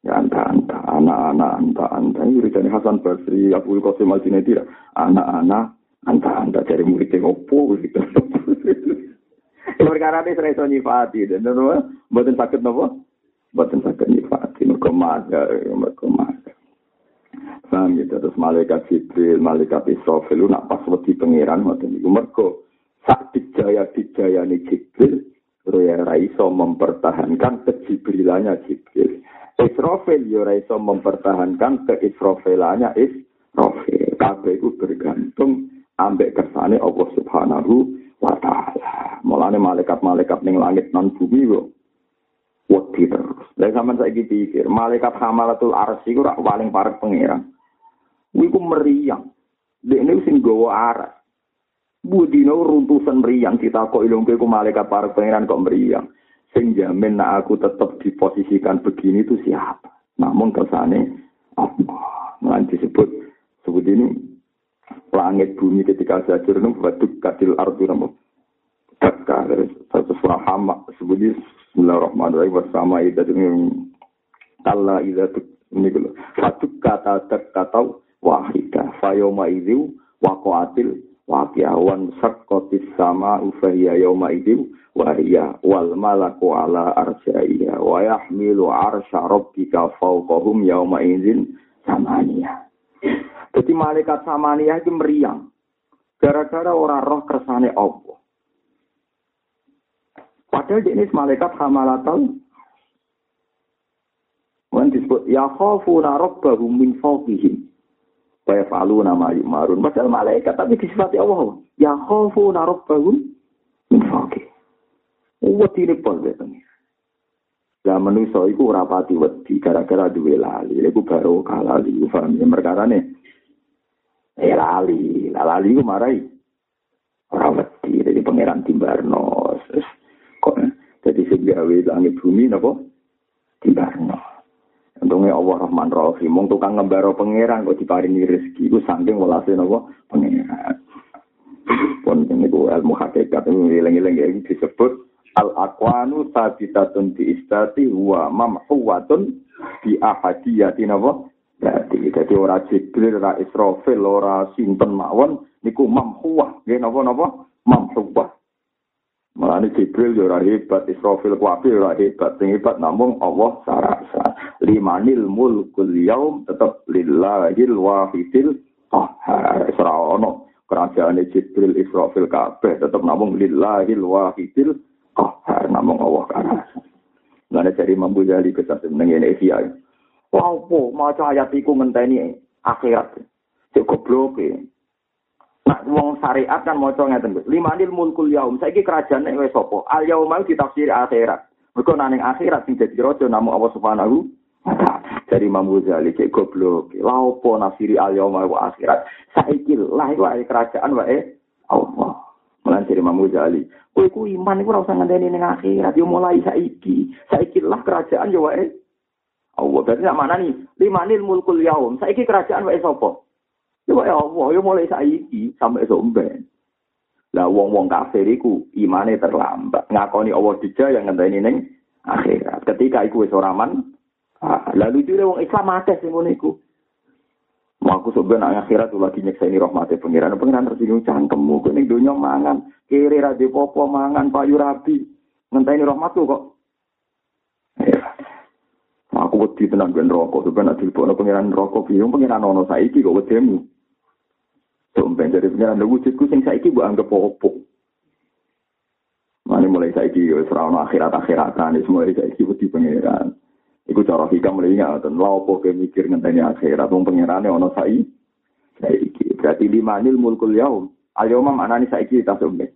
Ya anta-anta, anak-anak, anta-anta. Ini wiridannya Hasan Basri, Abu Qasim Al-Junaidi. Anak-anak, anta-anta. Dari muridnya opo, gitu. Perkara ini saya nyifati. Dan itu, buatan sakit apa? Buatan sakit nyifati. Mereka maga, mereka maga. Paham gitu. Terus malaikat Jibril, malaikat Israfil, nak pas wedi pengiran. Mereka, sak dijaya-dijaya ini Jibril, Roya Raiso mempertahankan kejibrilannya Jibril. Israfil yo ora iso mempertahankan keisrafilannya Israfil. Kabeh iku bergantung ambek kersane Allah Subhanahu wa taala. Mulane malaikat-malaikat ning langit nan bumi yo wedi terus. Lah sampean saiki pikir, malaikat hamalatul arsy iku ora paling parek pangeran. Kuwi ku meriang. Dekne sing gawa aras. Budino runtusan meriang kita kok ilungke ku malaikat parek pangeran kok meriang sing jamin nak aku tetap diposisikan begini itu siapa? Namun kesane Allah. Nah, disebut sebut ini langit bumi ketika hancur itu baduk kadil ardu nama Daka dari satu surah hama sebut ini Bismillahirrahmanirrahim bersama itu kalla idza ini dulu satu kata kata wahidah fayoma itu waqatil waqiawan saqqatis sama ufahiya yauma idzin wahia wal malaku ala arsyaiha wa yahmilu arsya rabbika fawqahum yauma idzin samania. Jadi malaikat samania itu meriang. Gara-gara orang roh kersane Allah. Padahal ini malaikat hamalatal Wan disebut ya khafuna rabbahum min fawqihim. Wa yaf'aluna ma yu'marun. Padahal malaikat tapi disifati Allah. Ya khafuna rabbahum min fawqihim. Wedi ini pol beteng. Lah manusa iku ora pati wedi gara-gara duwe lali. Iku baru kalah di paham ya perkarane. Eh lali, lah lali ku marai. Ora wedi dari pangeran Timbarno. Gawe langit bumi napa? Timbarno. Untuk Untunge Allah Rahman Rahim. Mung tukang ngembaro pangeran kok diparingi rezeki iku saking welase napa pangeran. Pun niku ilmu hakikat ngiling-iling ya disebut al aqwanu sabitatun bi istati wa mamhuwatun bi ahadiyati napa Jadi, jadi ora Jibril, ora Israfil, ora sinten mawon niku mamhuwah, nggih napa-napa mamhuwah. Mulane Jibril yo ora hebat, Israfil kuwi ora hebat, sing hebat namung Allah sarasa. Limanil mulkul yaum tetep lillahil wahidil qahhar. Ora ono kerajaan Jibril, Israfil kabeh tetep namung lillahil wahidil qahhar namung Allah sarasa. Mulane dari Mambu Jali kesat ngene iki Lapo maca ayat iku ngenteni akhirat. Cek goblok e. Nah, wong syariat kan maca ngeten Gus. Limanil mulkul yaum. Saiki kerajaan nek wis sapa? Al mau ditafsir akhirat. Mergo nang akhirat sing dadi raja namung Allah Subhanahu dari Imam Ghazali cek goblok. Lha opo nafsiri al yaum mau akhirat? Saiki lah iku kerajaan wae Allah. Mulan dari Imam Ghazali. Kowe ku iman iku ora usah akhirat. Yo mulai saiki. Saiki lah kerajaan yo wae Allah. Berarti mana nih? Lima nil mulkul yaum. Saiki kerajaan wae sapa? Ya wae Allah. Ya mulai saiki sampai somben. Lah wong-wong kafir iku imane terlambat. Ngakoni Allah dijaya yang ngenteni ning akhirat. Ketika iku wis ora man, ah, lalu lucu wong Islam akeh sing ngono iku. Mau aku sebenarnya akhirat lagi nyeksa ini rahmati pengiran. Pengiran tersinggung cangkemmu. Kini dunia mangan. Kiri rade popo mangan payu rabi. Ngenteni rahmat tuh kok. Aku wedi tenan ben rokok, ben nek dilebokno pangeran rokok piye pangeran ono saiki kok wedemu. Tumben dari pangeran wujudku sing saiki mbok anggap opo. Mane mulai saiki wis ora ono akhirat-akhiratan, mulai saiki wedi pangeran. Iku cara hikam mulai ngaten, lha opo ke mikir ngenteni akhirat wong pangerane ono saiki. Saiki berarti limanil mulkul yaum. Al-yauma maknane saiki ta sombe.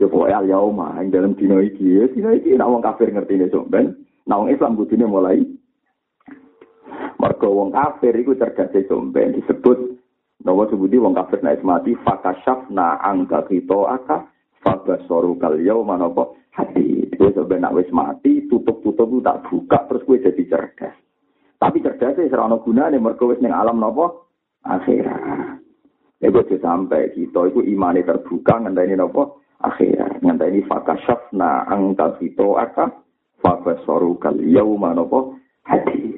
Ya pokoknya al-yauma, yang dalam dino iki, ya dino iki, nak wong kafir ngerti ini somben, Nah, wong Islam kudune mulai mergo wong kafir iku cerdas somben disebut Nawa sebuti wong kafir naik mati fakashafna angka kita aka fabasoru kal yauma napa? Hati. Itu nak wis mati tutup-tutup tak buka terus gue jadi cerdas. Tapi cerdas wis ora ono gunane mergo wis ning alam napa? Akhirat. Ego sampai kita itu imane terbuka ngenteni napa? Akhirat. Ngenteni fakashafna angka kita aka fabasoru kal yauma napa? Hati.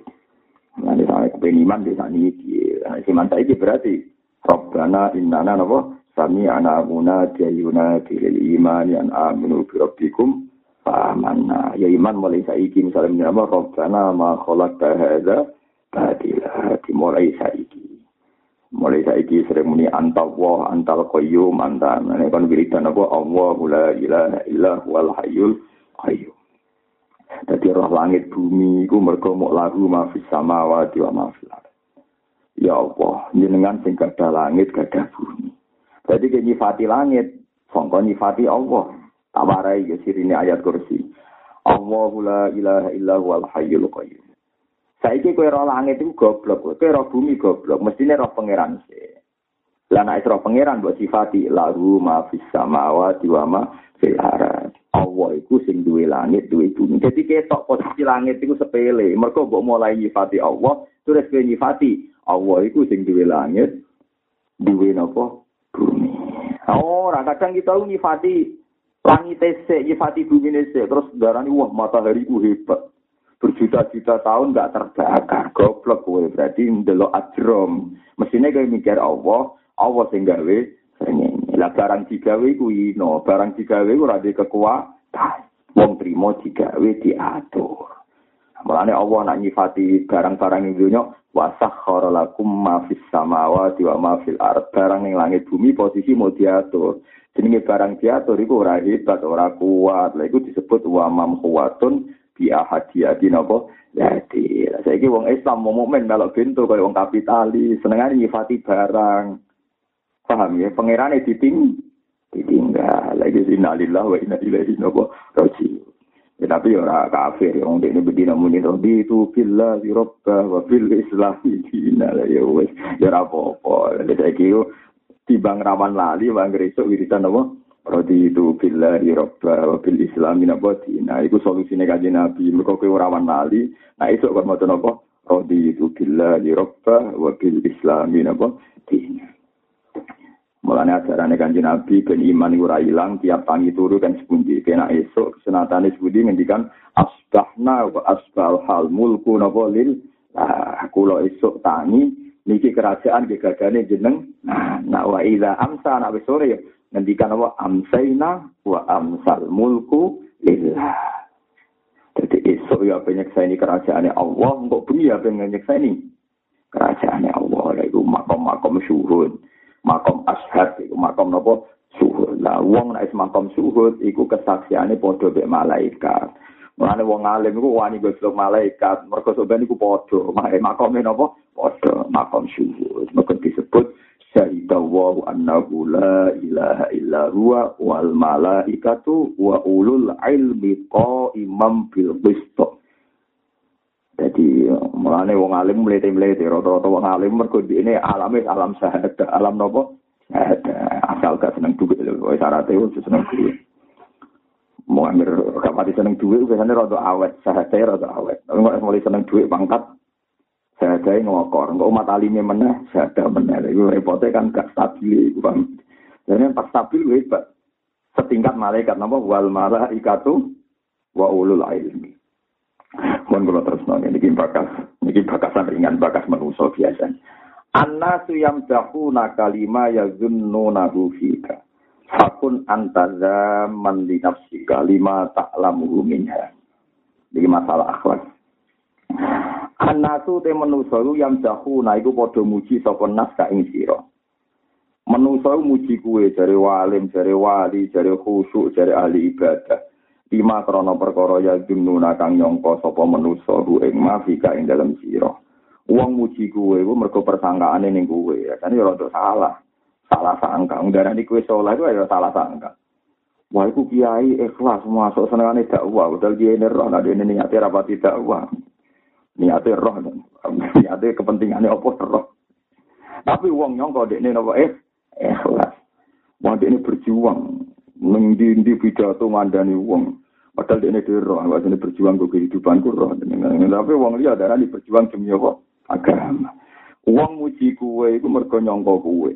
Nanti saya kepengen iman di sana ini, iman saya ini berarti Rabbana innana napa? Sami ana muna dayuna dilil iman yang aminu bi rabbikum famanna ya iman mulai saiki misalnya nama Rabbana ma khalaqta hadza badila dimulai saiki. Mulai saiki sering muni antal wa antal qayyum antan ini kan wiridan apa Allah la ilaha illa wal hayyul qayyum. Dadi roh langit bumi iku mergo lagu mafis samawati wa mafil Ya Allah, jenengan sing gadah langit gadah bumi. Jadi ke nyifati langit, sangka nyifati Allah. Tawarai ya sirine ayat kursi. Allahu la ilaha illa huwal hayyul qayyum. Saiki kowe roh langit iku goblok, kowe roh bumi goblok, mestine roh pangeran sih. Lah nek roh pangeran mbok sifati lahu ma fis samawati wa ma fil arad. Allah iku sing duwe langit, duwe bumi. Jadi ketok posisi langit iku sepele. Mergo mbok mulai nyifati Allah, terus kowe nyifati Allah iku sing duwe langit, duwe napa? Bumi. Ora kadang kita nyifati langit sik, nyifati bumi sik, terus darani wah matahari ku hebat. Berjuta-juta tahun gak terbakar. Goblok kowe berarti ndelok ajrom. Mesine kowe mikir Allah, Allah sing gawe srengenge. Lah barang digawe kuwi no, barang digawe ora di kekuatan. Wong trimo digawe diatur. Mulane Allah nak nyifati barang-barang dunya wa sakhkhara lakum ma fis samawati wa ma fil ard. Barang ning langit bumi posisi mau diatur. Jenenge barang diatur iku ora hebat, ora kuat. Lah iku disebut wa mamhuwatun bi ahadiyati napa? Jadi, saiki wong Islam mau mukmin melok pintu kaya wong kapitalis, senengane nyifati barang. Paham ya? Pangerane diting ditinggal. Lagi innalillah wa inna ilaihi raji'un. Ya, tapi ora kafir ya, ini begini namun ini tuh di tu villa di wa wafil Islam di ya wes, ya apa apa, jadi saya kira tiba ngeraman lali, bang Gresok wiritan apa, roti itu villa di wa wafil Islam di apa di, nah itu solusi negatif nabi, mereka kau ngeraman lali, nah itu kan mau tuh apa, roti itu villa di Eropa, wafil Islam di apa di. Mulane ajarane kanjeng Nabi ben iman ora ilang tiap tangi turu kan sepundi. Kena esuk senatane sepundi ngendikan asbahna wa asbal hal mulku napa lil Nah, kula esuk tangi niki kerajaan gegagane jeneng. Nah, nah wa ila amsa nak sore ya ngendikan apa amsaina wa amsal mulku lillah jadi esok ya banyak saya ini kerajaannya Allah untuk bumi ya banyak saya ini kerajaannya Allah itu makom-makom syuhud makom ashad itu makom apa syuhud lah wong naik makom syuhud itu kesaksiannya podo be malaikat Mulane wong alim iku wani gosok malaikat, mergo sampeyan iku padha, makome napa? Padha, makom syuhud. Maka disebut syahida wa annahu la ilaha illa huwa wal malaikatu wa ulul ilmi qaimam bil qist. Jadi mulane wong alim mlete-mlete rata-rata wong alim mergo ini alame alam syahadat, alam nopo? Asal gak seneng duit lho, wis syaratnya wis seneng duit. Mau ambil kapati seneng duit, biasanya rada awet, syahadatnya rada awet. Tapi mulai seneng duit pangkat, Saya ngokor, kok umat alimnya meneh, saya meneh. Itu repotnya kan gak stabil, bang. Jadi pas stabil hebat. Setingkat malaikat nama wal malaikatu wa ulul ilmi. Mohon kalau terus nanya, ini bakas, ini bakasan ringan, bakas manusia biasa. Annasu yang dahuna kalima ya zunnunahu fika. Fakun antaza man li nafsika lima ta'lamuhu minha. Ini masalah akhlak. Anasu te manusa yang jahu nah iku padha muji sapa nas ka ing sira. Manusa muji kuwe jare walim, jare wali, jare khusyuk, jare ahli ibadah. Lima krana perkara ya jununa kang nyangka sapa manusa ku ing mafika ing dalem sira. Wong muji kuwe iku mergo persangkaane ning kuwe, ya kan ya rada salah. Salah sangka, ndarani kuwe saleh kuwi ya salah sangka. Wah, iku kiai ikhlas masuk senengane dakwah, udah dia ini roh, nah ini niatnya rapati dakwah. niate roh. Niate kepentingannya apa? Roh. Tapi wong nyongko dek ini apa? Eh ikhlas. Wong dek ini berjuang. Ngendi ndi pidato ngandani wong padahal ini di roh ini berjuang ke kehidupan ku roh. Tapi wong liya darah ini berjuang demi apa? Agama. Wong muji kue itu mergo nyongko kue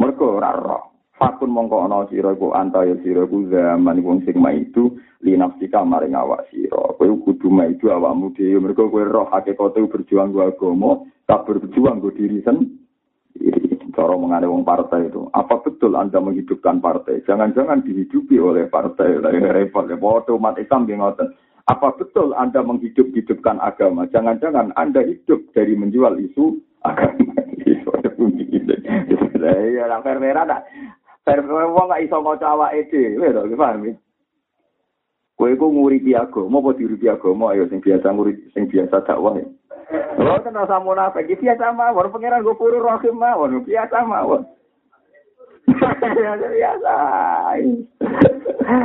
mergo roh. Fakun mongko ana sira iku antaya sira iku zaman wong sing maitu linafsika maring awak sira. Kowe kudu maitu awakmu dhewe. Mergo kowe roh hakikate berjuang go agama, tak berjuang go diri sendiri. Cara mengane wong partai itu. Apa betul Anda menghidupkan partai? Jangan-jangan dihidupi oleh partai. Lah repot ya umat Islam ngoten. Apa betul Anda menghidup-hidupkan agama? Jangan-jangan Anda hidup dari menjual isu agama. Iya, lah perwera Perkara wong gak iso maca awake dhewe lho, paham ya? Kowe iku nguripi agama apa diuripi agama ayo sing biasa ngurip sing biasa dakwah. Lho kan rasa munafik iki biasa mawon pangeran go puru rahim mawon biasa mawon. biasa.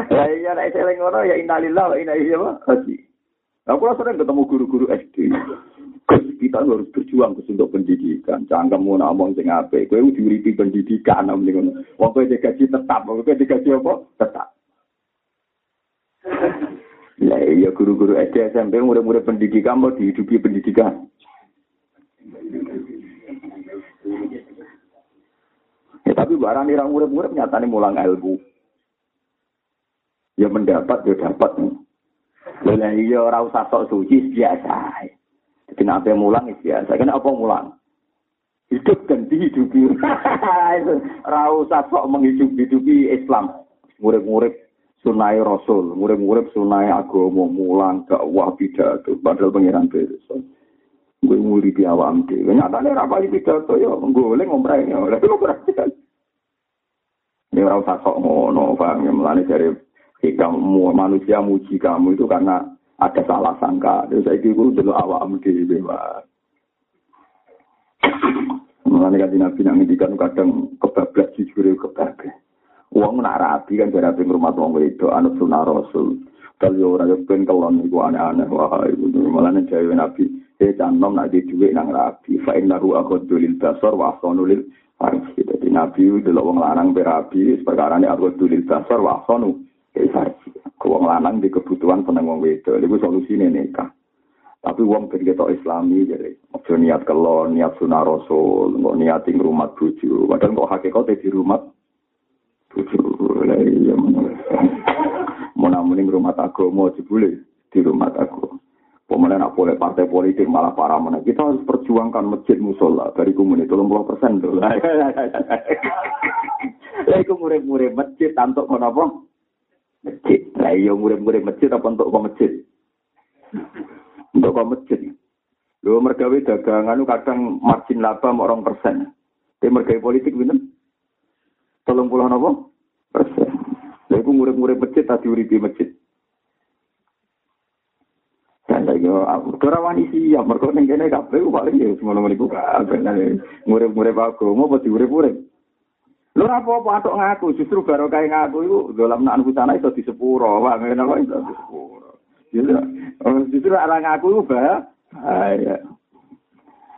Ya iya nek seling ngono ya innalillahi wa inna ilaihi raji'un. Aku sering ketemu guru-guru SD. kita harus berjuang untuk pendidikan. Jangan kamu ngomong sing apik. Kowe diuripi pendidikan nang ngono. Wong kowe digaji tetap, kowe digaji apa? Tetap. Ya iya guru-guru SD SMP murid-murid pendidikan mau dihidupi pendidikan. Ya, tapi barang orang murid-murid nyatanya mulang ilmu. Ya mendapat, ya dapat. Lalu iya orang usah sok suci biasa. Jadi nabi mulang itu biasa. Kan apa mulang? Hidup dan dihidupi. Rau sok menghidup-hidupi Islam. Murid-murid sunai Rasul. Murid-murid sunai agama. Mulang dakwah pidato. Padahal pengiran besok. Gue muri di awam deh. Nyatanya rapali pidato ya. Goleng ngomrenya. Oleh itu perhatian. Ini rau sok ngono. Paham ya. Melani dari hikam manusia muji kamu itu karena ada salah sangka. Terus saya kira dulu awam di bebas. Mengenai kan nabi ngendikan kadang kebablas jujur kebablas. Uang nak rapi kan dari rumah tuang itu anak sunnah rasul. Kalau orang yang pun kelon itu aneh-aneh wah itu malah jauh nabi. Saya canom nak di nang rapi. Fa'in nahu akhud dulil basar wa harus gitu. Jadi Nabi delok wong lanang berabi, perkara ini aku dulil dasar wasonu. Kayak wong lanang di kebutuhan seneng wong wedok. Iku solusine nikah. Tapi wong ben ketok islami jadi ojo niat kelon, niat sunah rasul, nggak niat ing rumah bojo. Padahal kok hakikate di rumah Mau namun ing rumah agama jebule di rumah aku. Pemenang nak boleh partai politik malah parah mana. Kita harus perjuangkan masjid musola dari komunitas tolong puluh persen tuh. Lah iku murid-murid masjid tantuk kono apa? Masjid. Lah iya murid-murid masjid apa untuk ke masjid? Untuk ke masjid. Lho mergawe dagangan kadang margin laba orang persen. Tapi mergawe politik bener? Tolong puluh apa? Persen. Lah iku murid-murid masjid tadi uripi masjid. Dan lagi aku ora wani siap mergo ning kene kabeh paling ya ngono-ngono iku kabeh ngurip-ngurip aku mau apa diurip-urip. Lho apa-apa atok ngaku justru baru kae ngaku iku dalam nak sana iso di sepuro, wah ngene kok iso di sepuro. Justru ora ngaku iku bahaya.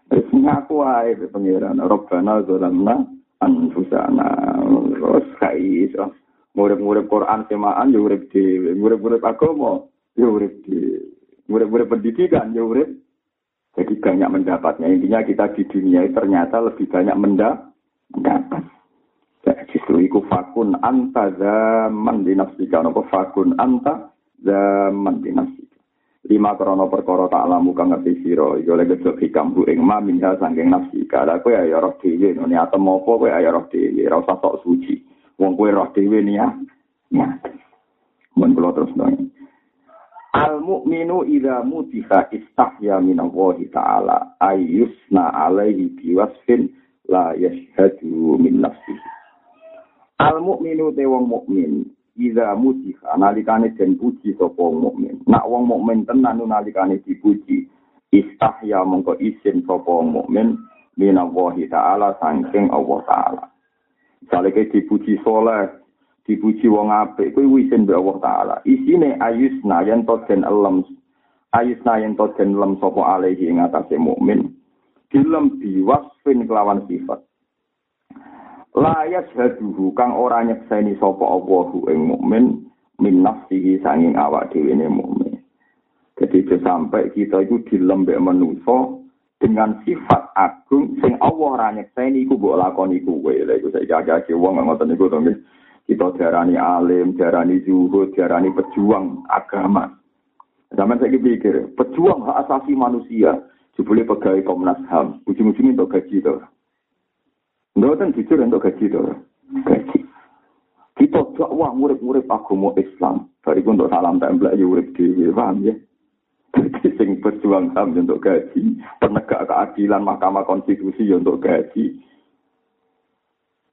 Wis ngaku ae pengiran Rabbana zalamna anfusana. Terus kai iso. Ngurip-ngurip Quran semaan yo urip dhewe, ngurip-ngurip agama yo urip dhewe. murid-murid pendidikan ya urip jadi banyak mendapatnya intinya kita di dunia ternyata lebih banyak mendapat ya, justru itu fakun anta zaman dinafsika nopo fakun anta zaman dinafsika lima krono perkara tak alamu kang ngerti sira. Iku oleh gesek hikam bu ing ma minha sangking nafsika la kowe ya roh dhewe. No atem apa kowe ya roh dhewe. Ora usah sok suci. Wong kowe roh dhewe niat ya mun kula terus nang. Al mukminu idza mutiha istahya min Allah taala ayyusna alaihi biwasfin la yashhadu min nafsihi. Al mukminu te wong mukmin idza mutiha nalikane den puji sapa wong mukmin. Nak wong mukmin tenan nalikane dipuji istahya mongko isin sapa wong mukmin min Allah taala saking Allah taala. Saleke dipuji soleh, dipuji wong apik kuwi wisin be Allah taala isine ayusna yen to den elem ayusna yen to den elem sapa alaihi ing atase mukmin dilem diwasfin kelawan sifat la yashhaduhu kang ora nyekseni sapa Allahu ing mukmin min nafsihi sanging awak dhewe ne mukmin jadi sampai kita itu dilembek manusia dengan sifat agung sing Allah ora nyekseni iku mbok lakoni kuwe lha iku saiki agak wong ngoten niku to Kita diarani alim, diarani zuhud, diarani pejuang agama. Zaman saya pikir, pejuang hak asasi manusia, jebule pegawai Komnas HAM, ujung-ujungnya untuk gaji itu. Kan jujur untuk gaji itu. Gaji. Kita dakwah murid-murid agama Islam. Dari untuk salam template ya urip dhewe, paham ya? Jadi sing berjuang HAM untuk gaji, penegak keadilan Mahkamah Konstitusi untuk gaji,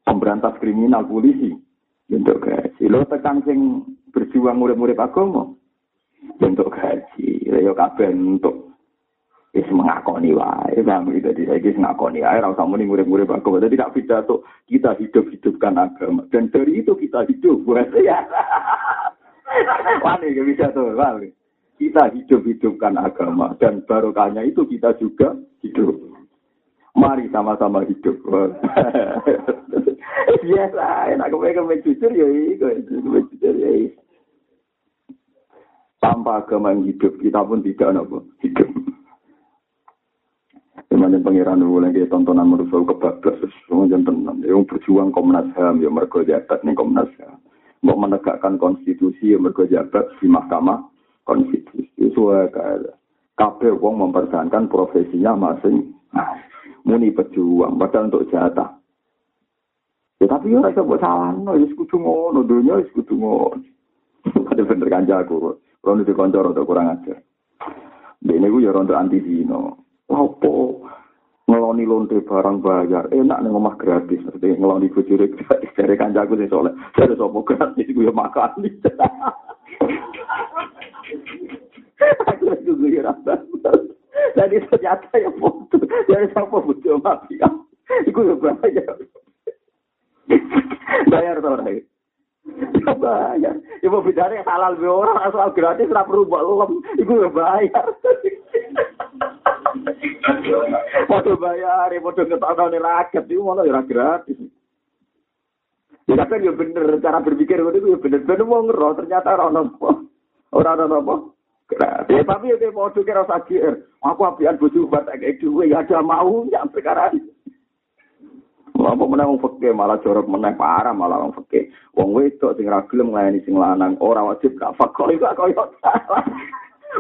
pemberantas kriminal polisi untuk gaji. Lo tekan sing berjuang murid-murid agama untuk gaji. Yo kabeh untuk wis mengakoni wae, paham gitu. Jadi saya wis ngakoni wae ora usah muni murid-murid agama. Jadi tidak pidato kita hidup-hidupkan agama dan dari itu kita hidup buat ya. Wani gak bisa tuh, wani. Kita hidup-hidupkan agama dan barokahnya itu kita juga hidup. Mari sama-sama hidup. Biasa, enak kepengen jujur ya itu, jujur ya itu. Tanpa agama yang hidup, kita pun tidak nopo hidup. Kemudian pangeran dulu lagi tontonan merusak kebablas, kemudian tenan. Yang berjuang Komnas HAM, ya mereka jabat nih Komnas HAM. Mau menegakkan konstitusi, ya mereka jabat di Mahkamah Konstitusi. Sesuai kayak kabeh wong mempertahankan profesinya masing-masing. Muni pejuang padahal untuk jatah. Ya tapi ya rasa buat salah no ya sekutu ngono dunia ya sekutu ngono. Ada bener kanja aku kalau di kantor atau kurang ajar. Ini gue ya rontok anti zino apa ngeloni lonte barang bayar enak nih ngomah gratis seperti ngeloni bujur dari kanja aku sih soalnya dari sopo gratis gue makan lagi gue Jadi ternyata ya foto. Jadi siapa butuh mafia. Iku ya bayar. bayar orang. Ya bayar. Ya mau bicara halal be orang asal gratis ora perlu mbok lem. Iku ya bayar. Foto bayar, foto ngetokno rakyat itu malah ya gratis. Ya kadang ya bener cara berpikir itu ya bener bener mau ngeroh ternyata orang nopo orang nopo. Ya tapi ya mau kira sakit. Aku apian bojo buat kayak duwe ya ada mau ya perkara ini. Apa meneh wong fakir malah jorok meneh parah malah wong fakir. Wong wedok sing ra gelem nglayani sing lanang ora wajib gak fakir iku koyo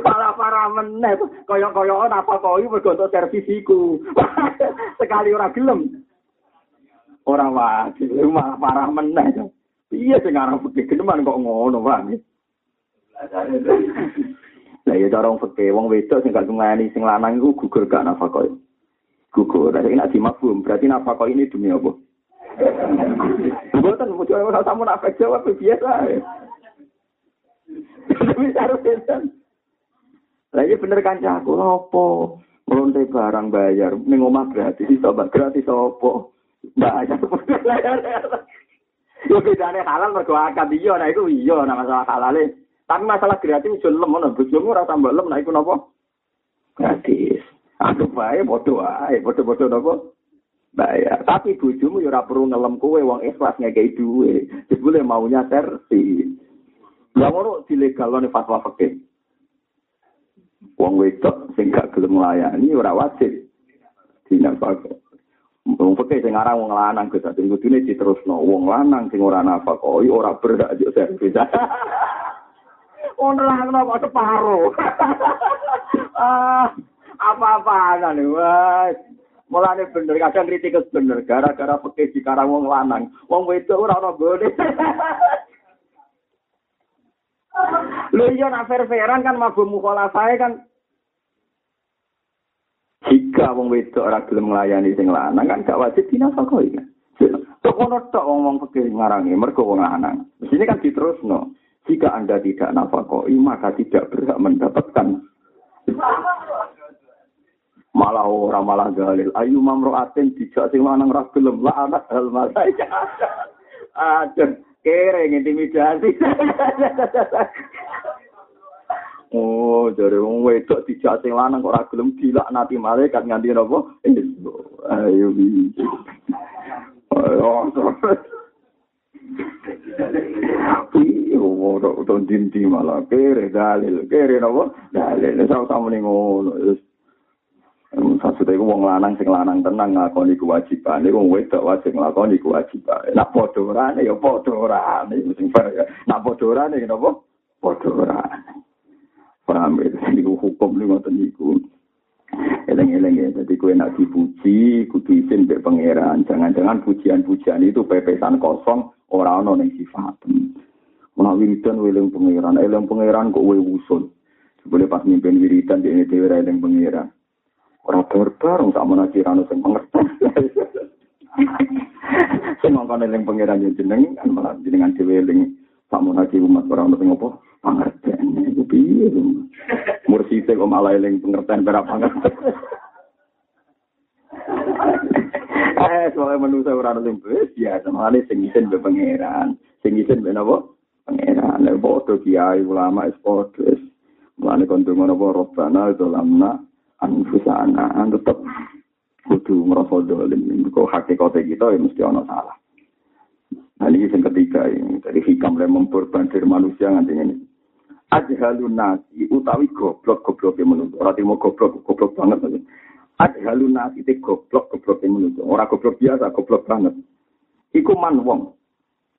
malah parah meneh koyo-koyo apa kok iki mergo untuk servis iku. Sekali ora gelem. Ora wajib malah parah meneh. Iya sing aran fakir geneman kok ngono, Pak. Lah ya cara wong wong wedok sing gak nglayani sing lanang iku gugur gak nafkah. gugur. Ini nanti mafhum. Berarti nafkah ini demi apa? Bukan, mau coba sama nafkah jawab biasa. Bisa rupiah. Lagi bener kan aku apa? Melonte barang bayar, ning omah gratis, sobat gratis apa? Bayar. Yo bedane halal mergo akad iya, nah iku iya, nah masalah halale. Tapi masalah gratis yo lem ngono, bojomu ora tambah lem, nah iku napa? Gratis. Aku bae bodo ae, bodo-bodo napa? Bayar. Tapi bojomu ya ora perlu ngelem kowe wong ikhlas ngekei duwe. Jebule maunya serti. Lah ngono dilegalone fatwa fikih. Wong wedok sing gak gelem nglayani ora wajib. Dinafkah. Wong fikih sing aran wong lanang Gus, sing kudune diterusno. Wong lanang sing ora nafkah ora berhak yo servis. Ono lah kok separo. ah, apa-apaan wes. Mulane bener kadang kritik bener gara-gara pekeh di karang wong lanang. Wong wedok ora ono gone. Lho iya nak fair-fairan kan mabuk mukhalafae kan jika wong wedok ora gelem nglayani sing lanang kan gak wajib dinafkahi kan. Tok ono tok wong pekeh ngarangi mergo wong lanang. Mesine kan diterusno. Jika Anda tidak nafkahi maka tidak berhak mendapatkan malah ora malah galil ayu mamroatin dijak sing lanang ra gelem anak hal malaika aduh kere intimidasi oh jare wong wedok dijak sing lanang kok ora gelem dilaknati malaikat nganti napa ayo ayo udah dinti malah kere dalil, kere nopo dalil. Nih ngono. Maksudnya itu wong lanang sing lanang tenang ngakoni kewajiban. Ini wong wedok wajib ngakoni kewajiban. Nak podorane ya podorane. Nak podorane kenapa? Podorane. Paham ya? Ini hukum ini ngoten niku. Eleng-eleng ya. Jadi kue nak dipuji, kudu izin be pangeran. Jangan-jangan pujian-pujian itu pepesan kosong orang-orang yang sifat. Menak wiridan weleng pangeran. Eleng pangeran kok we wusun. Boleh pas mimpin wiridan di ini dewa eleng pangeran. Ora bareng sak menawa rano sing pengertian. Sing mongkon eling pangeran yen jeneng kan malah jenengan dhewe eling sak menawa umat ora ono sing apa pengertian iku piye Mursite kok malah eling pengertian berapa. Eh, soalnya manusia ora ono sing ya, sama sing isin be pangeran. Sing isin be napa? Pangeran. Nek padha kiai ulama es padha. Mulane kon donga napa robbana dolamna anfusana tetap kudu merasa dolim. Kok hakikatnya kita ya mesti ono salah. Nah ini yang ketiga ini. Dari hikam yang memperbandir manusia nganti ini. Ajhalun nasi utawi goblok goblok yang menuntut orang timur goblok goblok banget. Aja ajhalun nasi itu goblok goblok yang menuntut orang goblok biasa goblok banget. Iku man wong.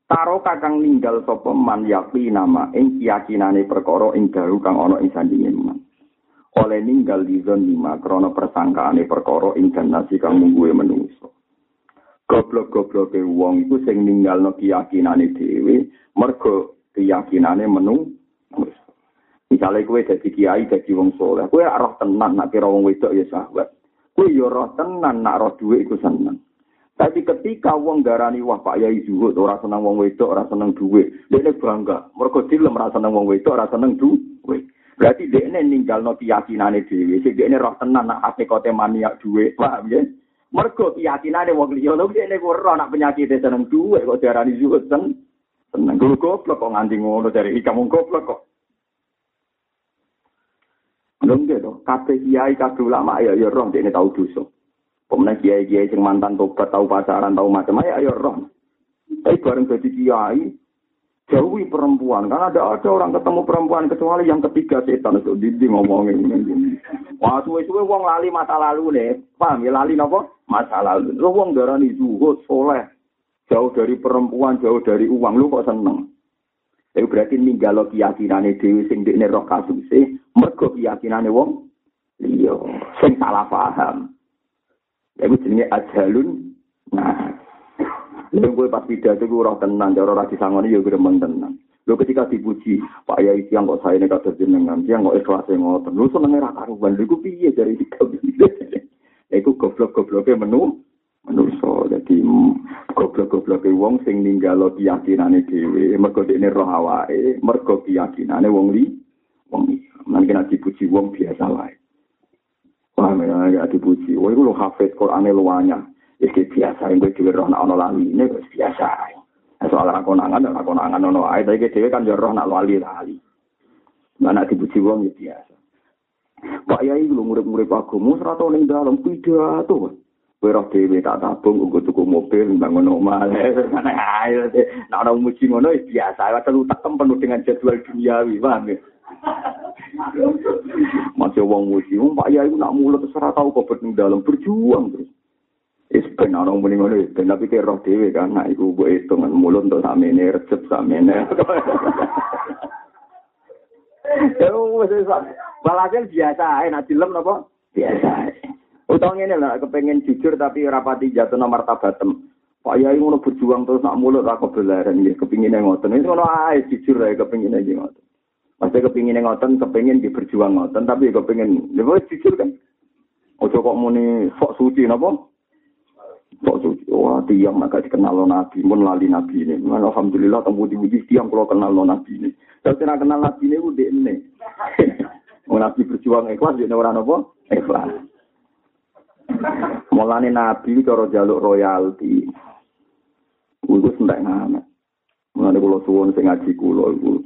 Taro kakang ninggal sapa man yakti nama ing keyakinane perkara ing daru kang ana ing sandinge man. Oleh ninggal di zon lima krono persangkaane perkara ing nasi kang mungguwe menungso. Goblok-goblok e wong iku sing ninggalno keyakinane dhewe mergo keyakinane menung. Misalnya kue jadi kiai, jadi wong soleh, kue roh tenan nak kira wong wedok ya sahabat. Kue yo roh tenan nak roh duit iku seneng. Tapi ketika wong darani wah Pak Yai zuhud ora seneng wong wedok, ora seneng duit, dia bangga. Mergo dilem ora seneng wong wedok, ora seneng duit. Berarti dia ini ninggal no keyakinan dewi. Jadi dia ini roh tenan nak hati kote maniak duwe. Paham ya? Mergo keyakinan wong liya lho dia ini roh nak penyakit seneng duwe kok diarani zuhud sen. Seneng dulu goblok kok nganti ngono dari hikam goblok kok. Belum gitu, kabeh kiai kabeh ulama ya ya roh dia tahu dosa. Pemenang kiai-kiai sing mantan tobat tahu pacaran tahu macam ya ya roh. Tapi bareng jadi kiai, jauhi perempuan. Karena ada ada orang ketemu perempuan kecuali yang ketiga setan itu didi ngomongin. Wah suwe-suwe wong lali masa lalu nih. Paham ya lali nopo? Masa lalu. Lu wong darani zuhud, soleh. Jauh dari perempuan, jauh dari uang. Lu kok seneng? Itu berarti ninggalo keyakinane dewi sing dekne roh kasuse, mergo keyakinane wong liya sing salah paham. Iku jenenge ajalun. Nah, Lha kowe pas pidato ku ora tenan, cara ora disangoni ya gremen tenan. Lho ketika dipuji, Pak Yai siang kok saya nekat jenengan, siang kok ikhlas ngoten. Lho senenge ra karuan, lha iku piye dari tiga Iku goblok-gobloke menu manusa. Dadi goblok-gobloke wong sing ninggalo keyakinane dhewe, mergo dekne roh awake, mergo keyakinane wong li wong Nanti nek dipuji wong biasa wae. Wah, nek dipuji, wong iku lho hafid Qur'ane luwanya. Wis biasa gue dhewe roh nak ana lali ini wis biasa. Nah, soal konangan, nek konangan ono ae tapi dhewe kan yo roh nak lali lali. Mana dipuji wong ya biasa. Pak Yai lu murid-murid agama ora tau ning dalem pidato. Kowe roh dhewe tak tabung nggo tuku mobil bangun omah. Ayo nek ana muji ngono wis biasa. Wae telu tekem penuh dengan jadwal duniawi, paham ya? Masih wong muji, Pak Yai nak mulut ora tau kok ning dalem berjuang terus. Wis ben ana muni ngono ben tapi ke roh dhewe kan nek iku mbok hitungan mulut untuk samene recep samene. Ya wis Walhasil biasa ae nek dilem napa? Biasa. Utang ngene lah kepengen jujur tapi rapati jatuh nomor tabatem. Pak Yai ngono berjuang terus nak mulut ra kebelaran nggih kepingine ngoten. Itu ngono ae jujur ae kepingine iki ngoten. Pasti kepingine ngoten, kepingin di berjuang ngoten, tapi kepingin, ya jujur kan. Ojo kok muni sok suci napa? Kok suci, wah tiang agak dikenal nabi, pun lali nabi ini. Alhamdulillah, temu di tiang kalau kenal lo nabi ini. Tapi tidak kenal nabi ini, udah ini. Mau nabi berjuang ikhlas, dia orang apa? Ikhlas. Mulane nabi cara jaluk royalti. Iku sentek ngamet. Mulane kula suwun sing ngaji kula iku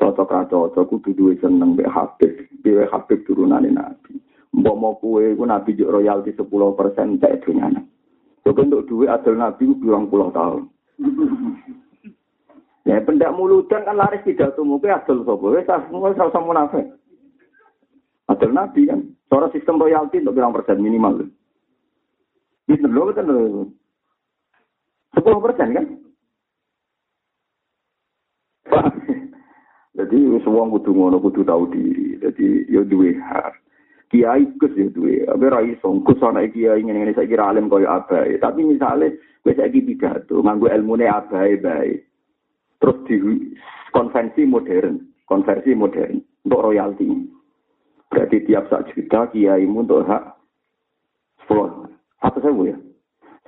cocok ra cocok kudu duwe seneng mbek Habib. Dhewe Habib turunane nabi. Mbok mau kuwe iku nabi juk royalti 10% cek dunyane. Jadi untuk duit adil Nabi bilang puluh tahun. ya pendak muludan kan laris tidak tuh mungkin adil sopo. Ya semua sama munafik. Adil Nabi kan. Soal sistem royalti untuk bilang persen minimal. Bisa loh kan sepuluh persen kan. Jadi semua kudu ngono kudu tahu diri. Jadi ya duwe hak. Kiai kus ya duwe. Abe ra iso. Kus ana kiai ngene ngene saiki alim koyo abae tapi misale wis saiki pidato nganggo ilmune abae bae. Terus di konvensi modern konversi modern untuk royalti. Berarti tiap sak juta kiai untuk hak sepuluh. Satu sewu ya?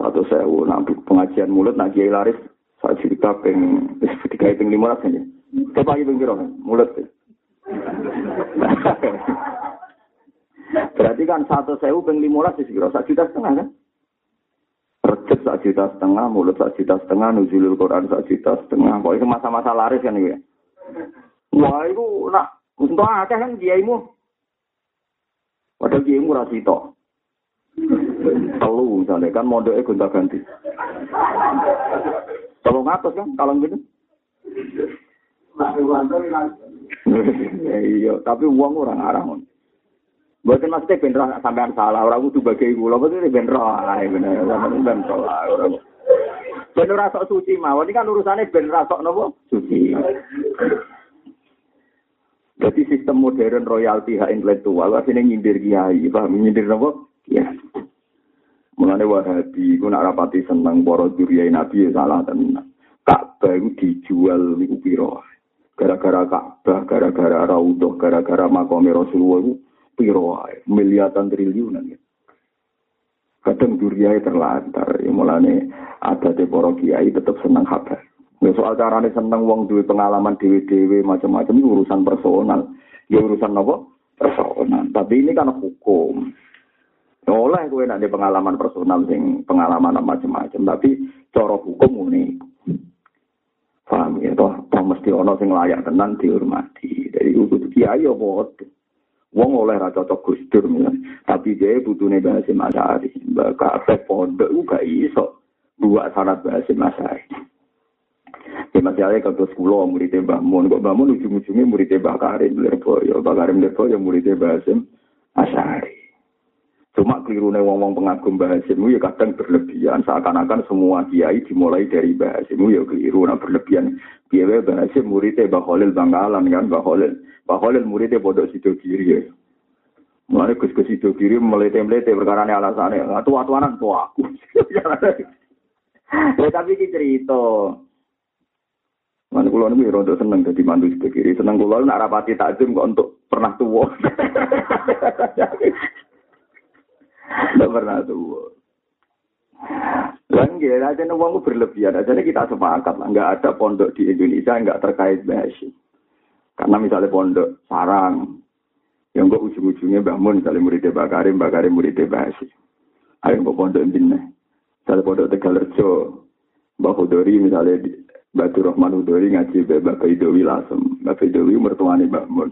Satu sewu. Nah pengajian mulut nah kiai laris sak juta peng tiga peng lima ratus ya lagi peng mulut Berarti kan satu sewu peng lima belas kira satu juta setengah kan? Recep satu juta setengah, mulut satu juta setengah, nuzulul Quran satu juta setengah. Pokoknya masa-masa laris kan ya. Wah itu nak untuk akeh kan imu. Padahal imu rasito. Telu misalnya kan modalnya gonta ganti. Telu ngatus kan kalau gitu. Iya, tapi uang orang arah. Bukan maksudnya bener sampean salah, orang itu bagai gula, maksudnya bener lah, bener, bener lah, orang. Bener rasa suci mah, ini kan urusannya bener rasa nopo suci. Jadi sistem modern royalti hak intelektual, ini nyindir kiai, paham? Nyindir nopo? Ya. Mulane wahabi, ku nak rapati seneng para duriai nabi ya salah tenan. Ka'bah itu dijual niku piro. Gara-gara Ka'bah, gara-gara Raudhah, gara-gara makam Rasulullah piro miliatan triliunan ya. Kadang duriai terlantar, ya mulane ada di kiai tetap senang kabar. Ya soal carane seneng wong duwe pengalaman dewe-dewe macam-macam itu urusan personal. Ya urusan apa? Personal. Tapi ini kan hukum. Ya oleh gue nanti pengalaman personal sing pengalaman macam-macam. Tapi cara hukum ini paham ya toh, toh mesti ono sing layak tenan dihormati. Dari itu kiai apa Wong oleh ra cocok Gus Dur tapi dia butuhne bahasa Masari. Kabeh pondok ku gak iso buat syarat bahasa Masari. masalahnya kalau sekolah muridnya Mbah kok Mbah Mun ujung-ujungnya muridnya Mbah Karim Lirboyo, Mbah Karim Lirboyo muridnya Mbah Hasim Asyari. Cuma keliru wong-wong pengagum Mbah ya kadang berlebihan, seakan-akan semua kiai dimulai dari Mbah ya keliru, nah berlebihan. Biaya Mbah Hasim muridnya Mbah Khalil kan, Mbah Khalil. Mbah Khalil muridnya bodoh sido kiri ya. Mulai gus-gus sido kiri melete-melete perkara alasannya, tua-tuanan tua aku. Ya tapi ini cerita. Mana kulo nih rodo seneng jadi mantu sebelah kiri. Seneng kulo nak rapati takjum kok untuk pernah tua. Tidak pernah tua. Lagi aja uangku berlebihan. Aja kita sepakat lah. Nggak ada pondok di Indonesia nggak terkait bahasa. Karena misalnya pondok sarang, yang kok ujung-ujungnya bangun misalnya muridnya Mbak Karim, muridnya bahasa. Ayo kok pondok ini. Misalnya pondok Tegalerjo, Mbak Hudori misalnya Batu Rahman Udori ngaji Mbak Baidowi lasem. Mbak Baidowi mertuane Mbak Mun.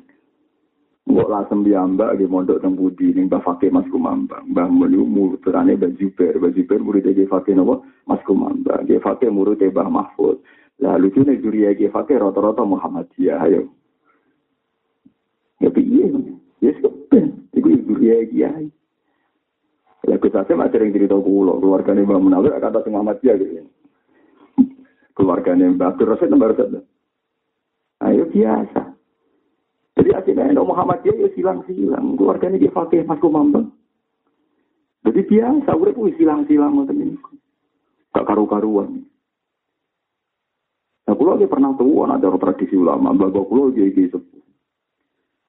Mbok lasem mbak di mondok teng Budi ning Mbak Fakih Mas Kumambang. Mbak Mun iku muridane Mbak Juber. Mbak Juber murid Ki Fakih napa? Mas Kumambang. Ki Fakih murid Mbah Mahfud. Lah lucune juriya Ki Fakih rata-rata Muhammadiyah ayo. Ya piye? Ya sepen. Iku juriya Kiai. Lah Gus Hasim yang cerita kulo, keluargane Mbak Munawir kata sing Muhammadiyah gitu keluarganya Mbak Abdul Rasid nomor satu. Ayo biasa. Akhirnya Muhammad Muhammadiyah ya silang-silang. Keluarganya dia pakai Mas Kumambang. Jadi biasa, udah pun silang-silang ngoten ini. Gak karu-karuan. Nah, kulo pernah tahu ada tradisi ulama, bapak kulo lagi iki sepuh.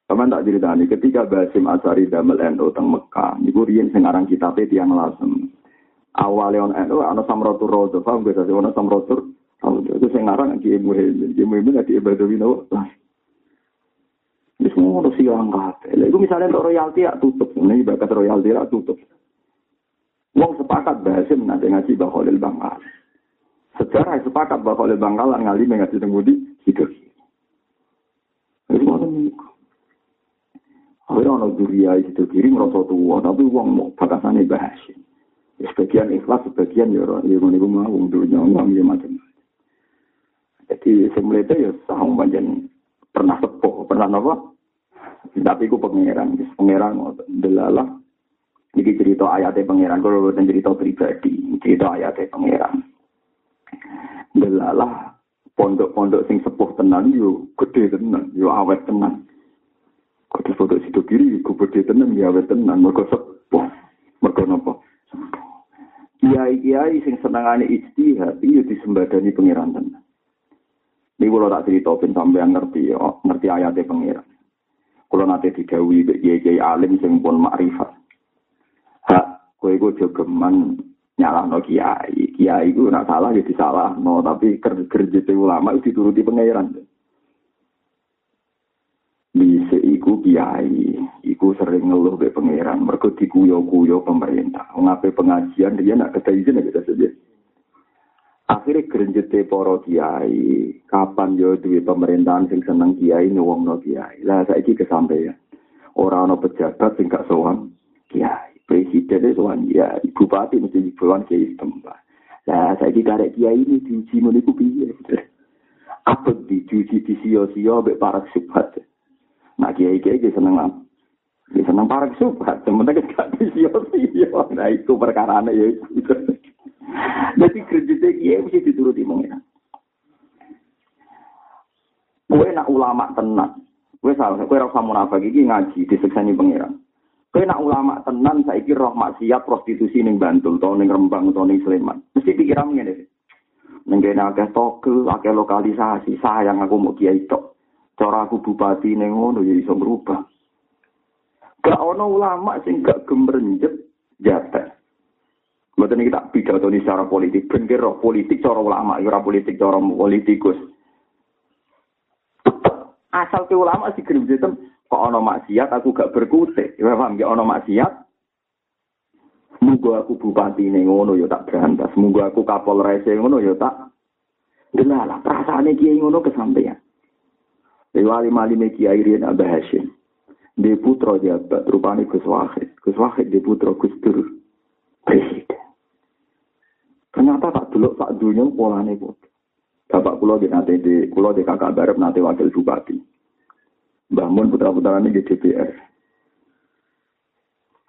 Sama tak ceritani, ketika Basim Asari damel NU teng Mekah, niku riyen sing aran kitabe tiyang lasem. Awale on NU ana samratur rodo, paham gak sih ana samratur itu saya ngarang Ki Muhyiddin. Ki Muhyiddin di Ibadah Wino. Ini semua harus silang kabeh. Itu misalnya untuk royalti ya tutup. Ini bakat royalti ya tutup. Wong sepakat bahasim nanti ngaji Baholil Bangkal. Sejarah sepakat Baholil Bangkalan ngali mengaji tengudi hidup. Itu mau niku. Akhirnya orang duria itu kiri merasa tua, tapi uang mau bakasannya bahasim. Sebagian ikhlas, sebagian ya, ya mau mau uang dunia, uang ya macam-macam. Jadi semulanya ya sahung panjang pernah sepuh, pernah apa? Tapi aku pangeran, pangeran delalah. Jadi cerita ayatnya pangeran, kalau bukan cerita pribadi, cerita ayatnya pangeran. Delalah pondok-pondok sing sepuh tenan yo gede tenan, yo awet tenan. Kode pondok situ kiri, gue gede tenan, yo awet tenan, mereka sepuh, mereka nopo. Kiai-kiai sing senangane ijtihad, iya disembadani pangeran tenan. Ini kalau tak cerita sampai yang ngerti, oh, ngerti ayatnya pengiran. Kalau nanti digawi kiai alim sing pun makrifat. Hak, kowe gue jogeman nyalah no kiai. Kiai gue nak salah ya salah no, tapi kerja ulama itu dituruti pengiran. Bisa iku kiai, iku sering ngeluh be pengiran. Mereka dikuyo-kuyo pemerintah. Ngapain pengajian dia nak kata izin ya kita saja. Akhirnya gerenjete poro kiai, kapan yo duwe pemerintahan sing seneng kiai nyuwung no kiai. Lah saiki kesampaian. Ora ana pejabat sing gak sowan kiai. Presiden sowan ya, bupati mesti sowan kiai setempat. Lah saiki karek kiai ini diuji meniku piye? Apa diuji di sio-sio mbek para subhat. Nah kiai-kiai seneng apa? Ya seneng para subhat, sementara gak di sio-sio. Nah itu perkara ya itu. Jadi kerja kiai mesti dituruti mengira. Kue nak ulama tenan, kue salah, kue rasa munafik iki ngaji diseksani pengiran. Kue nak ulama tenan, saya kira roh maksiat prostitusi ning Bantul, atau ning Rembang, atau ning Sleman. Mesti pikiran ngene. Nenggene akeh togel, lokalisasi, sayang aku mau kiai tok. Cara aku bupati ning ngono ya iso berubah. Gak ono ulama sing gak gemerenjet jatah. Ini kita pidato ini secara politik. Bener roh politik cara ulama, ya politik cara politikus. Asal ke ulama sih kirim sistem kok ono maksiat aku gak berkutik. Ya paham ya ono maksiat. Semoga aku bupati ini ngono ya tak berantas. Semoga aku kapol rese ngono ya tak. Delalah perasaannya kiai ngono kesampaian. Lewali mali me kiai rian Abah Hashim. Dia putra jabat rupanya Gus Wahid. Gus Wahid dia putra Gus. Presiden. Ternyata tak dulu tak dunia polane kok. Bapak kula di nate di kula di kakak barep nate wakil bupati. Mbah Mun putra-putrane di DPR.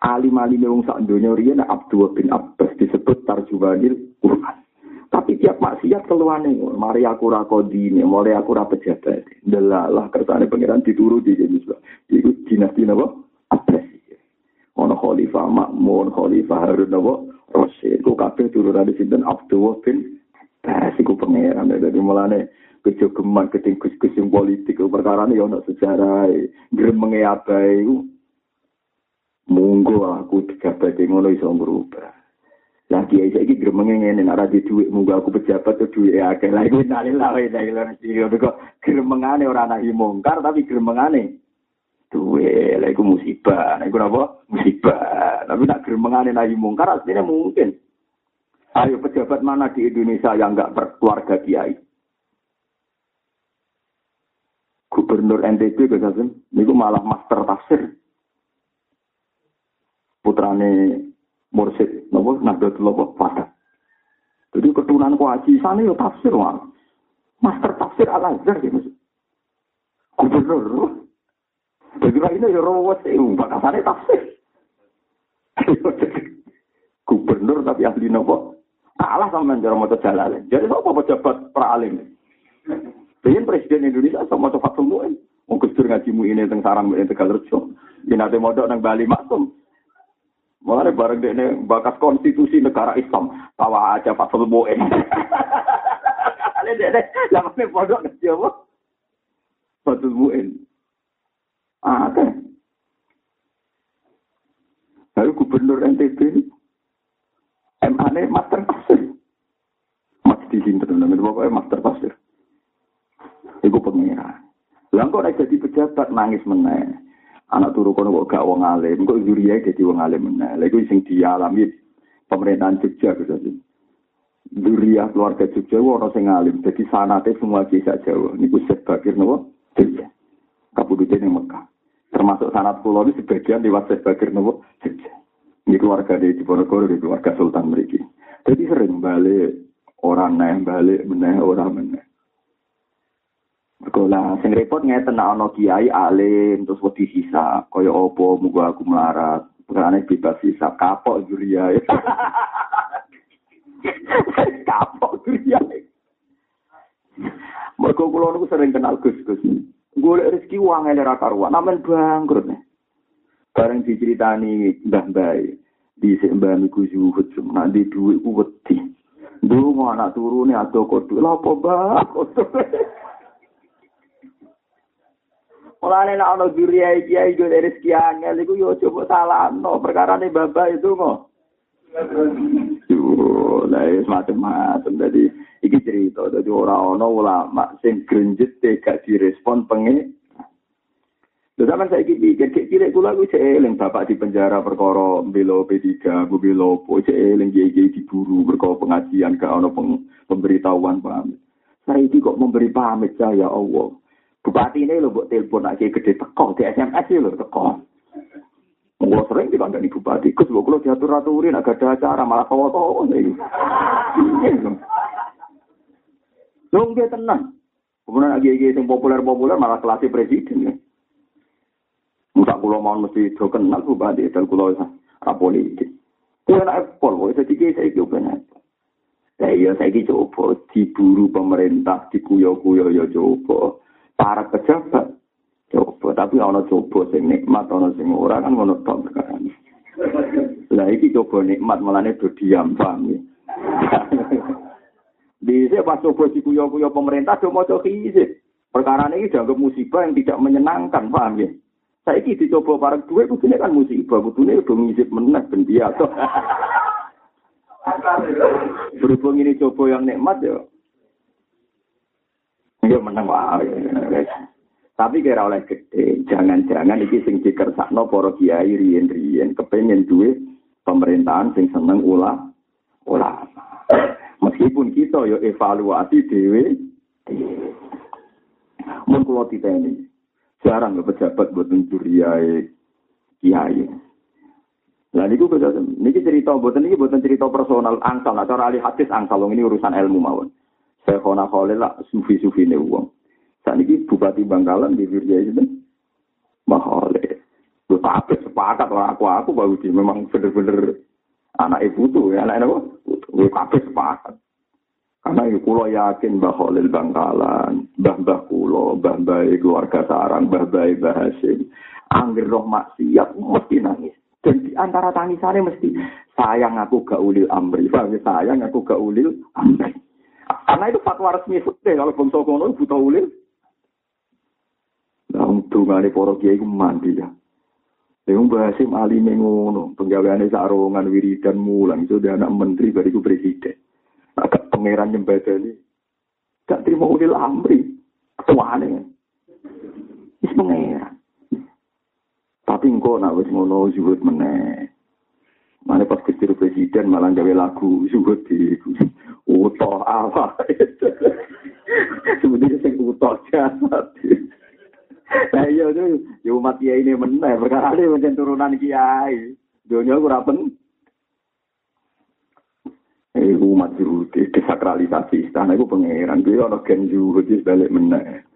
Alim-alim wong sak donya riyen Abdul bin Abbas disebut tarjumanil Quran. Tapi tiap maksiat keluane, mari aku ra kodine, mari aku ra pejabat. Delalah kersane pangeran dituruti jenis. Iku dinasti napa? Abbas. Ono khalifah Makmun, khalifah Harun napa? Rasul. Ku kabeh turunane sinten Abdul bin Tes iku pangeran dari mulane kejogeman keting kus-kus politik perkara ini ono sejarah gremenge abai iku munggo aku pejabat ngono iso berubah. Lah kiai saiki gremenge ngene nek ora duit munggo aku pejabat tuh duit akeh. Lah iku nalillah wae nek lho kok gremengane ora nahi mungkar tapi gremengane duwe lah iku musibah. Nah, iku apa? Musibah. Tapi nak gremengane nahi mungkar asline mungkin. Ayo pejabat mana di Indonesia yang nggak berkeluarga kiai? Gubernur NTB ini malah master tafsir. Putrane Mursid, nopo Nahdlatul Lopo Fatah. Jadi keturunan kuaci sana ya tafsir wah. Master tafsir Al Azhar ya maksud. Gubernur. Jadi ini ya rawat sih, bakasane tafsir. Gubernur tapi ahli nopo Salah sama cara mau jalan. Jadi apa pejabat pralim? Pengen presiden Indonesia sama coba sembuhin. Mau kusur ngaji mu ini tentang sarang ini tegal rejo. Ini nanti modok nang Bali maksum. Mulai bareng ini bakas konstitusi negara Islam. Tawa aja Pak Sulmuin. Ini dia lama nih modok ngaji apa? Pak. Ah. Lalu gubernur NTB ini MA ini master tafsir. Masih di sini teman-teman, pokoknya master tafsir. Iku pengira. Lah kok nek jadi pejabat nangis meneh. Anak turu kono kok gak wong alim, kok zuriya jadi wong alim meneh. Lha iku sing dialami pemerintahan Jogja gitu sih. Zuriya keluarga Jogja ora sing alim, jadi sanate semua kisah Jawa. Niku sebagir nopo? Jogja. Ning Mekah. Termasuk sanat pulau ini sebagian lewat sebagir nopo? Jogja. Ini keluarga di Diponegoro, di keluarga Sultan mereka. Jadi sering balik orang naik balik meneh orang meneh. Sekolah, sing repot ngeten nak ono kiai alim terus wedi sisa, kaya opo muga aku melarat. Perane bebas sisa kapok juria. kapok juria. Mergo sering kenal Gus-gus. Golek rezeki uang ora karuan, namen bangkrut. Nih. Bareng diceritani mbah-mbah di mbah niku zuhud nak di dhuwit ku wedi. Ndonga anak turune ado kodho. Lha apa mbah? Mulane nek ana duriya iki ae yo rezeki angel iku yo coba salahno perkara ne bapak itu kok. Yo, lah wis macam-macam dadi iki cerita dadi ora ana ulama sing grenjet gak direspon pengen Lha sampean saiki pikir kek cilik kula kuwi cek eling bapak di penjara perkara belo P3, bu belo po cek eling iki diburu perkara pengajian gak ono peng, pemberitahuan pamit. Saiki kok memberi pamit saya Allah. Bupati ini lho buat telepon aja gede teko di SMS lho teko. Gua sering dikandani bupati, kus gua kalau diatur aturin agak ada acara malah tawa nggak tenang. Kemudian lagi-lagi yang populer-populer malah kelasnya presiden ya. Musa kulo mau mesti do kenal bupati dan kulo ra politik. Kulo nak pol, kok dadi ki saiki ben. Ya iya saiki coba diburu pemerintah, dikuyo-kuyo ya coba. Para pejabat coba, tapi ana coba sing nikmat ana sing ora kan ngono tok perkara. Lah iki coba nikmat melane do diam paham ya. Di pas coba dikuyo-kuyo pemerintah do maca kisih. Perkara ini dianggap musibah yang tidak menyenangkan, paham ya? Saiki dicoba bareng duit kudune kan musibah, kudune udah ngisip meneh ben biasa. Berhubung ini coba yang nikmat ya. Ya menang wae. Tapi kira oleh gede, jangan-jangan iki sing dikersakno para kiai riyen-riyen kepengin duit pemerintahan sing seneng ulah ulama. Meskipun kita yo evaluasi dhewe. Mun kula titeni, jarang ke pejabat buat mencuriai kiai. Nah niku niki cerita buatan niki buatan cerita personal angsal, nah cara ahli hadis angsal, ini urusan ilmu mawon. Saya kona kholil lah sufi-sufi ini uang. Saat ini Bupati Bangkalan di Virja itu Maholil. Lu tapi sepakat orang aku aku bagus sih. Memang bener-bener anak ibu tuh ya anak apa? Lu tapi sepakat. Karena itu kulo yakin Mbah Khalil Bangkalan, Mbah Mbah kulo, Mbah Mbah keluarga sarang, Mbah Mbah Mbah Hasim. Angger roh maksiat mesti nangis. Dan di antara tangisannya mesti sayang aku gak ulil amri. Sayang aku gak ulil amri. Karena itu fatwa resmi fikih kalau bangsa kono buta ulil. Lah dungane para kiai ku mandi ya. Lha bahasa alime ngono, penggaweane sarongan wiridan mulang itu anak menteri bariku presiden. Pangeran nyembadani. Gak terima ulil amri. Ketuane. Wis pangeran. Tapi engko nak wis ngono zuhud meneh. Mana pas kecil presiden malah gawe lagu zuhud di utoh apa. Sebenarnya sing utoh jasad. Nah iya itu, ya umat kiai ini meneh, ini macam turunan kiai. Dunia ora pen. Iku umat Yahudi, desakralisasi istana iku pengeran. Itu ana gen Yahudi balik meneh.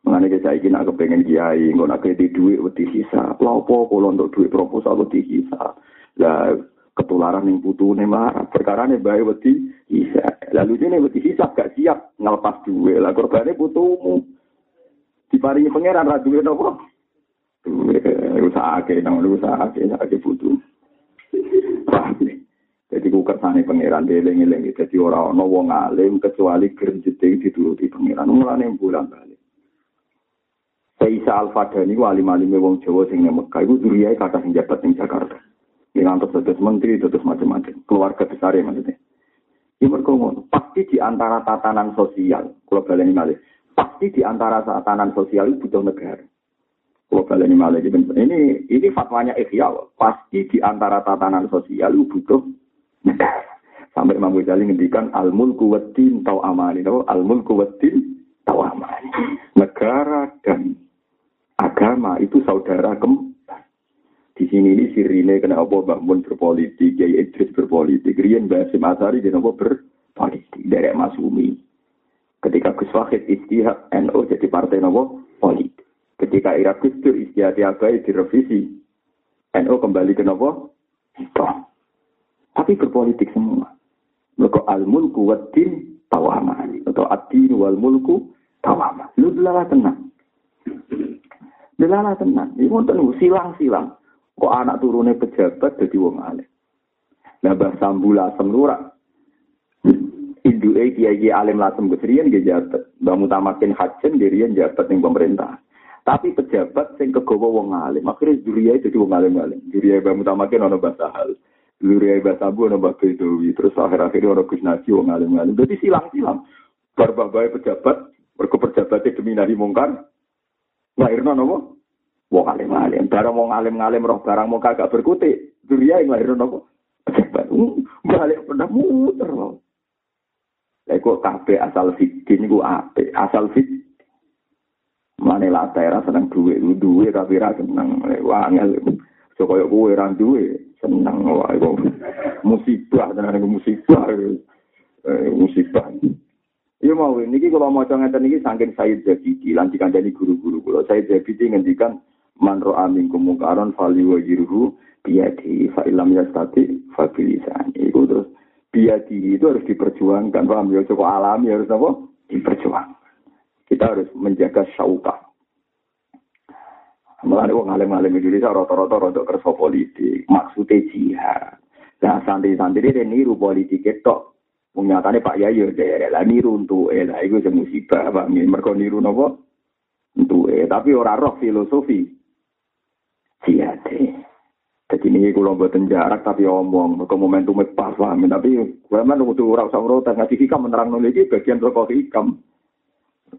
Mengenai kisah saiki nak pengen kiai, aku nak kredit duit waktu sisa. Lapa kula untuk dhuwit proposal wedi sisa. Lah, ketularan yang putune ini marah. Perkara ini baik waktu sisa. Lalu ini waktu sisa, gak siap ngelepas duit. Lah, korbane putumu. Diparingi pengeran, rada duit apa? Duit, usaha eh, nang namun usaha ke, usaha ke Jadi ku kersane pangeran deling-eling. Jadi orang-orang wong alim kecuali gerjete dituruti pangeran. Mulane bulan balik. Saisa Al-Fadani ku alim-alime wong Jawa sing nang Mekah iku duriyae kata sing jabat ning Jakarta. Yen antuk dados menteri, dados macam-macam. Keluarga besar ya maksudnya. Ya ngono. Pasti di antara tatanan sosial, kalau baleni malih, pasti di antara tatanan sosial itu butuh negara. Kalau baleni malih ini ini fatwanya Ihya, pasti di antara tatanan sosial itu butuh. Sampai Imam Ghazali ngendikan al-mulku waddin tau amani, al-mulku waddin tau amani. Negara dan agama itu saudara kembar. Di sini ini sirine kena apa bangun berpolitik, Kiai Idris berpolitik, Rian Basim Asari kena apa berpolitik dari Masumi. Ketika Gus Wahid istihad NU jadi partai nopo politik. Ketika Irak Gusdur istihad Abai direvisi, NU kembali ke nopo itu. Tapi berpolitik semua. Mereka al-mulku waddin tawama. Atau ad-din wal-mulku tawama. Lu belalah tenang. Delala tenan. Iku wonten silang-silang. Kok anak turune pejabat dadi wong alim. Lah Mbah Sambul Asem Lura. Induke kiai alim lasem kesrian nggih jabat. Mbah Mutamakin Hajen dirian jabat ning pemerintah. Tapi pejabat sing kegawa wong alim. Akhirnya juriya dadi wong alim-alim. Juriya Mbah Mutamakin ana Mbah Sahal. Juriya Mbah Sabu ana Mbah Bedowi. Terus akhir-akhir ana Gus Naji wong alim-alim. Dadi silang-silang. Bar pejabat, mergo pejabatnya demi nahi mungkar, Lahirno nopo? Wong alim alim. Barang wong alim alim roh barang mau kagak berkutik. Dunia yang lahirno nopo? Cepat. Balik pernah muter loh. Leko kafe asal fitin ku ape asal fit. Mane lah daerah seneng duwe duwe tapi ra seneng wangel. So koyo kowe ra duwe seneng wae musibah tenan musibah. Eh, musibah. Iya mau ini kalau mau ngeten ini saking Said Zabidi lan dikandani guru-guru kula Said Zabidi ngendikan man ro'a minkum munkaron fali wa yiruhu biyadi fa ilam yastati fa bilisan. Iku terus biyadi itu harus diperjuangkan paham ya cukup alami harus apa? Diperjuangkan. Kita harus menjaga syauka. Mulane wong alim-alim Indonesia rata-rata rada kersa politik, maksudnya jihad. Nah, santri-santri ini niru politik itu Wong nyatane Pak Yai yo derek lah niru untuk eh lah iku sing musibah Pak. Mergo niru napa? Untuk eh tapi ora roh filosofi siate Jadi ini kalau buatan jarak tapi omong, ke momentum pas paham. Tapi gue mana kudu ora usah urutan ngaji hikam menerang nol iki bagian rokok hikam.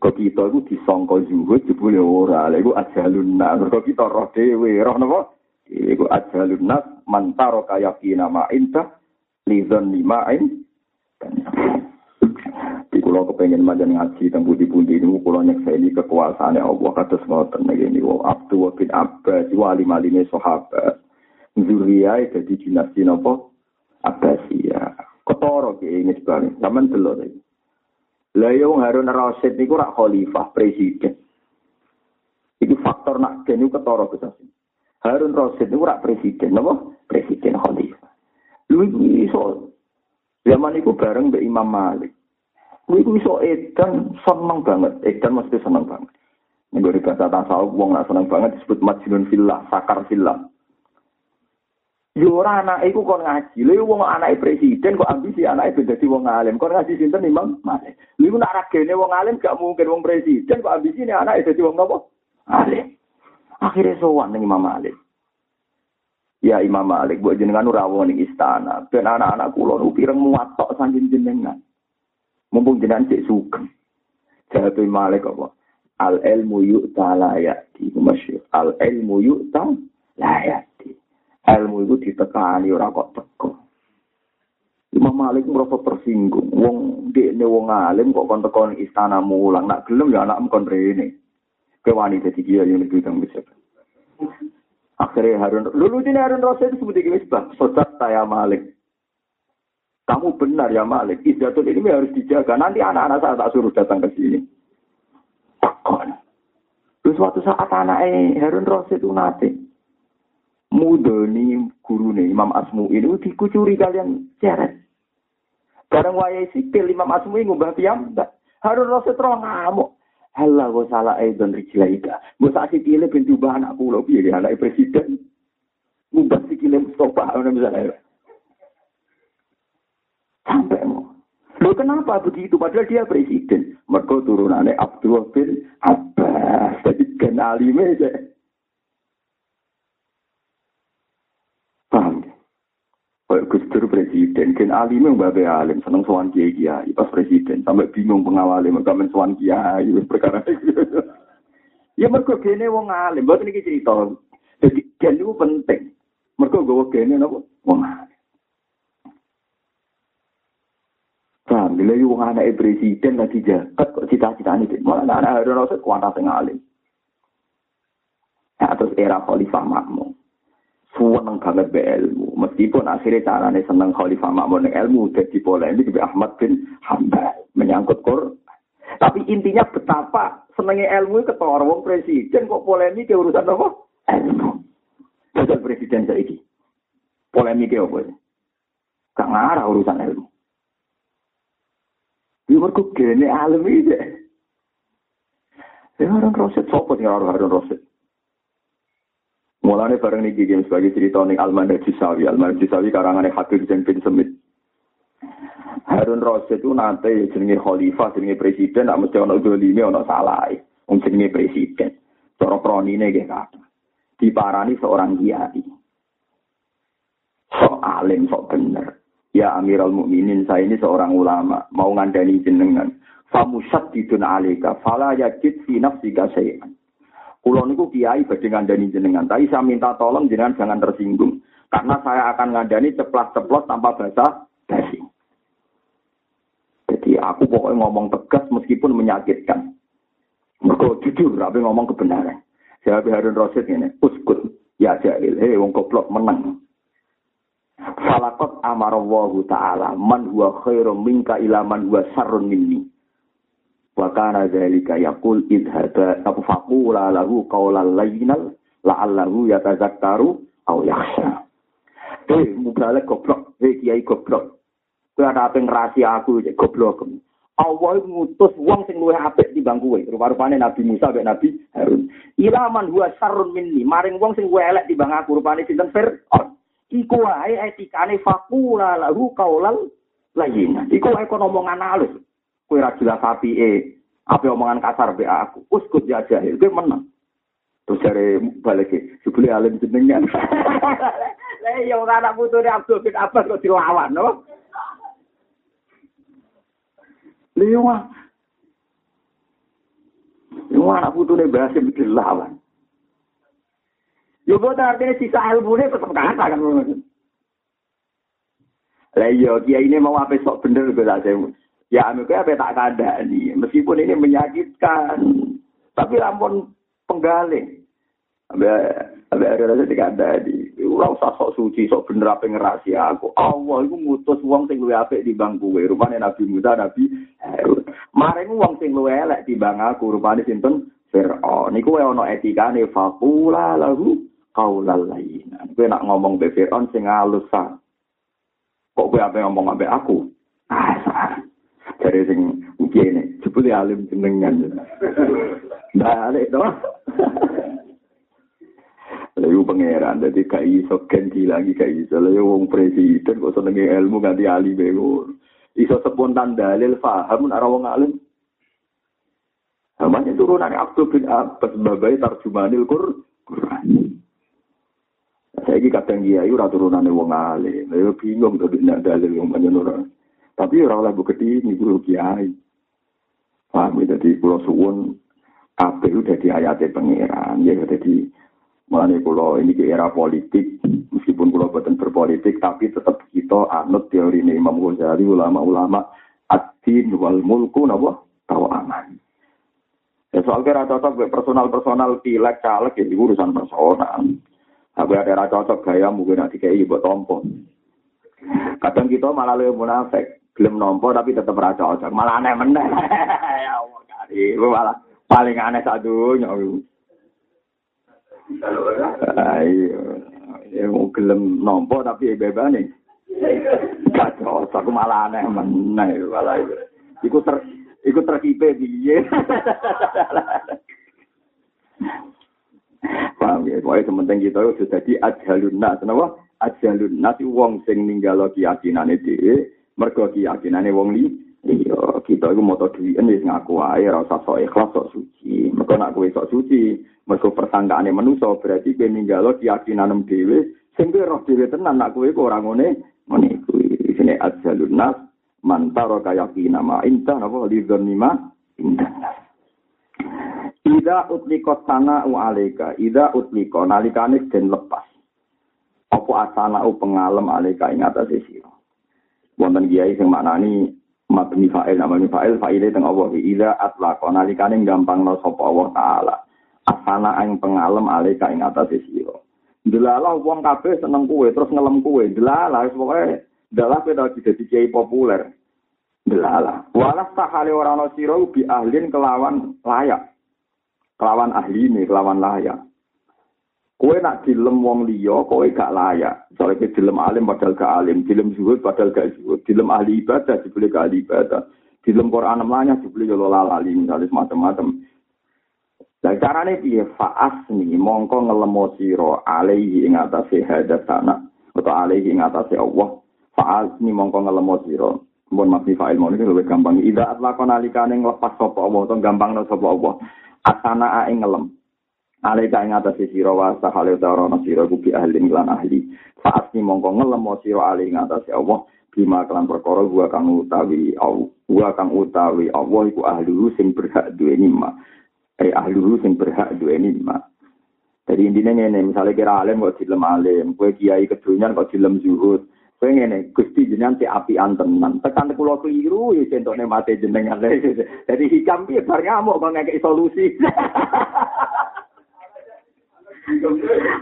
Kok kita itu disongko zuhud jebule ora, lha iku ajalun nas. Kok kita roh dhewe, roh napa? Iku ajalun nas. Mantaro kaya kina ma inta lizon lima'in di kulo kepengen majan ngaji tentang budi-budi ini kulo nyekseni kekuasaan Allah. Kata lagi ini wa abdu wa bin abbas wa alim alime sahabat. Zuriya jadi dinasti nopo abbasiyah. Ketoro ki ini sekali zaman dulu lagi Lah yo Harun Rasid niku rak khalifah presiden. Iki faktor nak niku ketara Gus Harun Rasid niku rak presiden, napa? Presiden khalifah. Lu iso zaman iku bareng mbek Imam Malik. Lu iku iso edan seneng banget, edan mesti seneng banget. Nego di bahasa tasawuf wong nak seneng banget disebut majnun fillah, sakar fillah. Yo ora anak iku kon ngaji. Lha wong anake presiden kok ambisi anake ben dadi wong alim. Kon ngaji sinten Imam Malik. Lha iku nak ragene wong alim gak mungkin wong presiden kok ambisi ne anake dadi wong apa? Alim. Akhirnya sowan ning Imam Malik. Ya Imam Malik, buat jenengan ora wong istana. Ben anak-anak kula nu pireng muatok saking jenengan. Mumpung jenengan cek sugeng. Jawab Malik apa? al ilmu yu'ta la masyhur al ilmu yu'ta la ya'ti ilmu itu ditekani ora kok teko. Imam Malik merasa tersinggung. Wong dekne wong alim kok kon teko istana mulang. Nak gelem ya anak kon rene. Ke wani dadi kiai yang lebih kang bisa akhirnya Harun lulu ini Harun Rasul itu gini sebab sodat saya Malik. Kamu benar ya Malik. Izzatul ini harus dijaga. Nanti anak-anak saya tak suruh datang ke sini. Takon. Terus suatu saat anaknya Harun Rasid itu nate mudoni guru nih Imam Asmu ini dikucuri kalian ceret. Bareng wayai sipil Imam Asmu ini ngubah piyambak. Harun Rasid roh ngamuk. Halah gue salah Aidon Rijlaida. Gue saat sikile pintu bah anak pulau pilih anak presiden. Ngubah sikile Mustafa misalnya. Sampai mau. Loh kenapa begitu? Padahal dia presiden. Mereka turunannya Abdul bin Abbas. Jadi gen alime aja. Paham ya? Kayak Gus Dur presiden, gen alime mbak alim, seneng sowan kiai kiai pas presiden, sampai bingung pengawalnya, mereka men sowan kiai, perkara Ya mereka gene wong alim, buat ini cerita. Jadi gen itu penting. Mereka gawa gene apa? Wong alim. Paham, bila yu wong anak presiden lagi jahat kok cita-cita ini, malah anak Harun Rasul kuanta sing alim. Ya, terus era Khalifah Makmum. Seneng banget be ilmu. Meskipun akhirnya caranya seneng Khalifah dengan ilmu, jadi polemik be Ahmad bin Hambal menyangkut Quran. Tapi intinya betapa senengnya ilmu ketua wong presiden kok polemik ke urusan apa? Ilmu. Jadi presiden saya ini. Polemik apa? Gak ngarah urusan ilmu. Ya mergo gene alim iki. Ya orang roset sopo sing ora Harun roset. Mulane bareng niki game sebagai cerita ning Alman Jisawi, Alman Jisawi karangane Habib Zain bin Semit. Harun Rasid itu nanti jenenge khalifah, jenenge presiden, nak mesti ono dolime, ono salah. Wong jenenge presiden. Cara kronine nggih kata. Diparani seorang kiai. Sok alim, sok bener. Ya Amirul Mukminin, saya ini seorang ulama, mau ngandani jenengan. Famusat didun alika, fala yajid fi nafsika. Kulo niku kiai badhe ngandani jenengan, tapi saya minta tolong jenengan jangan tersinggung karena saya akan ngandani ceplas-ceplos tanpa bahasa basi. Jadi aku pokoknya ngomong tegas meskipun menyakitkan. Mereka jujur, tapi ngomong kebenaran. Saya Harun Rosid ini, uskut, ya jahil, hei wong goblok menang. Falakot amarallahu ta'ala man huwa khairum minka ila huwa sarrun minni. Wa kana dzalika yaqul idhaba abu faqula lahu qawlan layyinal la'allahu yatazakkaru aw yakhsha. Eh, mubalek goblok, eh kiai goblok. Kowe ada apa rahasia aku goblok. Allah ngutus wong sing luwih apik timbang kowe. Rupa-rupane Nabi Musa mek Nabi Harun. Ilaman huwa sarrun minni, maring wong sing luwih elek timbang aku. Rupane sinten Fir'aun. Iku wae etikane fakula lahu kaulal lain. Iku wae kono omongan halus. Kowe ra jelas apike, apa omongan kasar be aku. Uskut ya jahil, kowe menang. Terus dari balik sebeli alim jenengan. Lah iya ora anak putune Abdul bin Abbas kok dilawan, no? Lewat. Lewat anak putune Basim dilawan. Yo boten artinya sisa ilmune tetep kata kan. Lah iya kiai ini mau apa sok bener gue lah Ya anu kayak apa tak ada nih. Meskipun ini menyakitkan, tapi lampun penggaling. Abe ada rasa tidak ada di usah sok suci, sok bener apa ngerasi aku. Allah iku ngutus wong sing luwih apik timbang kowe. Rupane Nabi Musa, Nabi Harun. Mareng wong sing luwih elek timbang aku, rupane sinten? Fir'aun. Niku wae ana etikane faqula lahu qaulal layyin. Kowe nak ngomong be Fir'aun sing halus Kok kowe apa ngomong ambek aku? Ah, Dari sing ngene, jebule alim jenengan. Balik dong. Lalu pangeran, jadi gak iso ganti lagi gak iso. Lalu wong presiden kok senengi ilmu ganti ahli bego. Iso spontan dalil faham nara wong alim. Namanya turunan Abdul bin Abbas babai tarjumanil Quran. Saya ini kadang kiai ora turunane wong alim. Lalu bingung tuh dina dalil yang banyak Tapi ora oleh bukti ini guru kiai. Paham ya, pulau suwun kabeh udah di ayatnya pangeran ya jadi Mulane kula ini ke era politik, meskipun kula boten berpolitik, tapi tetap kita anut teori ini Imam Ghazali, ulama-ulama ad-din wal mulku napa tahu aman. Ya soal kira cocok personal-personal pilek caleg ya urusan personal. Aku ada ra cocok gaya mungkin nanti kayak ibu tompo. Kadang kita malah lebih munafik, belum nompo tapi tetap ra cocok, malah aneh meneh. ya Allah, kali malah paling aneh satu nyawa. Ayo, ya mau gelem nompo tapi bebas nih. Gak cocok, malah aneh meneh, malah itu. Iku ter, iku terkipe piye. Paham ya, pokoknya sementing kita sudah jadi ajalun nas, kenapa? Ajalun nas wong sing ninggalo keyakinane dhewe, mergo keyakinane wong li, iya, kita iku moto duwien wis ngaku ae ora usah sok ikhlas sok suci. Mergo nak kowe sok suci, mergo persangkaane manusa berarti kowe ninggalo keyakinan dhewe sing kowe roh dhewe tenan nak kowe kok ora ngene ngene kuwi sine ajalun nas mantaro kayakina ma inta napa lidzanni ma inta Ida utliko sana u alika, ida utliko nalikane den lepas. Apa asana u pengalem alika ing atase sira. Wonten kiai sing maknani mabni fa'il namanya fa'il fa'ile teng Allah ida atlaqa nalikane gampangno sapa Allah taala asana ing pengalem alika ing atas sira. Delalah wong kabeh seneng kue terus ngelem kue. Delalah wis pokoke dalah kowe dadi kiai populer. Delalah. Walas tahale ora ana sira bi ahlin kelawan layak. Kelawan ahli ini, kelawan layak. Kue nak dilem wong liya, kowe gak layak. Soalnya kowe dilem alim padahal gak alim, dilem zuhud padahal gak zuhud, dilem ahli ibadah dibeli gak ahli ibadah, dilem Quran namanya dibeli yo lalali misalnya semacam-macam. Lah carane piye faas ni mongko ngelemo sira alaihi ing atase hadat sana utawa alaihi ing atase Allah. Faas ni mongko ngelemo sira. Mun mati fa'il mau ini lebih gampang. Ida atlaqon alikane nglepas sapa Allah utawa gampang sapa Allah. Asana ing ngelem. Alaika ing atase sira wa sahale ana sira kubi ahli lan ahli. Faas ni mongko ngelemo sira alaihi ing atase Allah. Bima kelan perkara gua kang utawi. Gua kang utawi Allah iku ahli sing berhak duwe nikmat. eh ahlu sing berhak duweni mak. Jadi intinya ngene, misalnya kira alim kok dilem alim, kue kiai kedunyan kok dilem zuhud. Kue ngene, gusti jenengan si api antenan. Tekan pulau keliru, ya centoknya mati jenengan. Jadi hikam dia bar ngamuk kok ngekei solusi.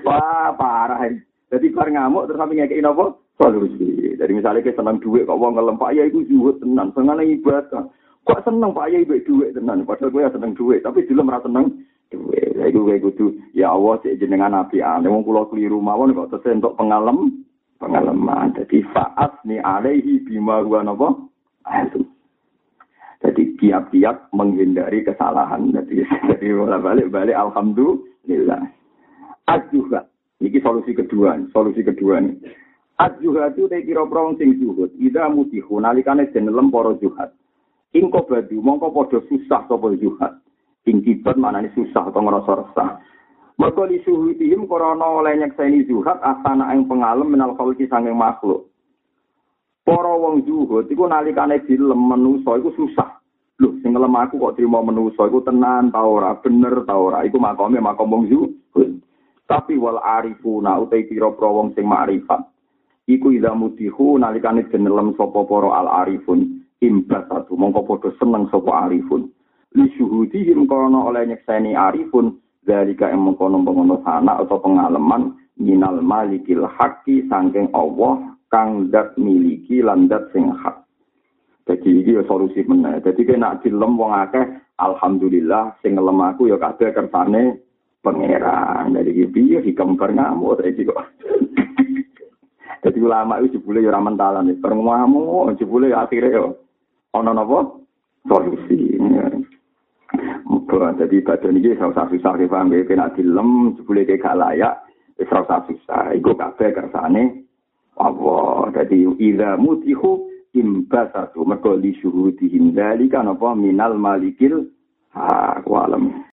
Wah, parah. Jadi bar ngamuk terus sampe ngekei nopo? Solusi. Jadi misalnya kita senang duit kok wong ngelempak, ya itu zuhud tenan. Senang ibadah. Kok seneng Pak Yai mbek dhuwit tenan, padahal kowe seneng dhuwit, tapi dilem ra seneng dhuwit. Lah iku kowe kudu ya Allah sik jenengan api ane wong kula kliru mawon kok tesih entuk pengalem pengalaman. Jadi faat ni alaihi bima huwa napa? Itu. Jadi tiap-tiap menghindari kesalahan. Jadi, jadi balik-balik alhamdulillah. Ajuha. Ini solusi kedua. Solusi kedua nih. Ajuha itu kira prong sing zuhud. Ida mutihu nalikane jenelem para juhat. Ingko badu, mongko podo susah sopo juhat. Ing kibat mana ini susah atau ngerasa resah. Mereka li suhutihim korona oleh nyekseni zuhat asana ing pengalem minal khalki sanging makhluk. Para wong zuhud iku nalikane dilem menusa iku susah. Loh, sing ngelem aku kok terima menusa iku tenan ta ora, bener ta ora. Iku makome makom wong zuhud. Tapi wal arifuna utai pira-pira wong sing makrifat. Iku ida mutihu nalikane jenelem sapa para al arifun. imbat satu mongko podo seneng sopo arifun li syuhudihim kono oleh nyekseni arifun dari ka emong kono pengono sana atau pengalaman minal malikil haqqi saking Allah kang dat miliki lan dat sing hak. Jadi iki ya solusi meneh. Jadi kena dilem wong akeh alhamdulillah sing ngelem aku ya kabeh kersane pangeran. Iki piye hikem ngamuk iki kok. Jadi ulama itu jebule ya ora mentalan, perngamu jebule akhirnya ya ana napa solusi. Muga jadi badan iki ora usah susah paham kena dilem jebule gak layak wis ora usah susah. Iku kabeh kersane Allah. Jadi idza mutihu imbasatu mergo li syuhudihim dalika napa minal malikil ha alam.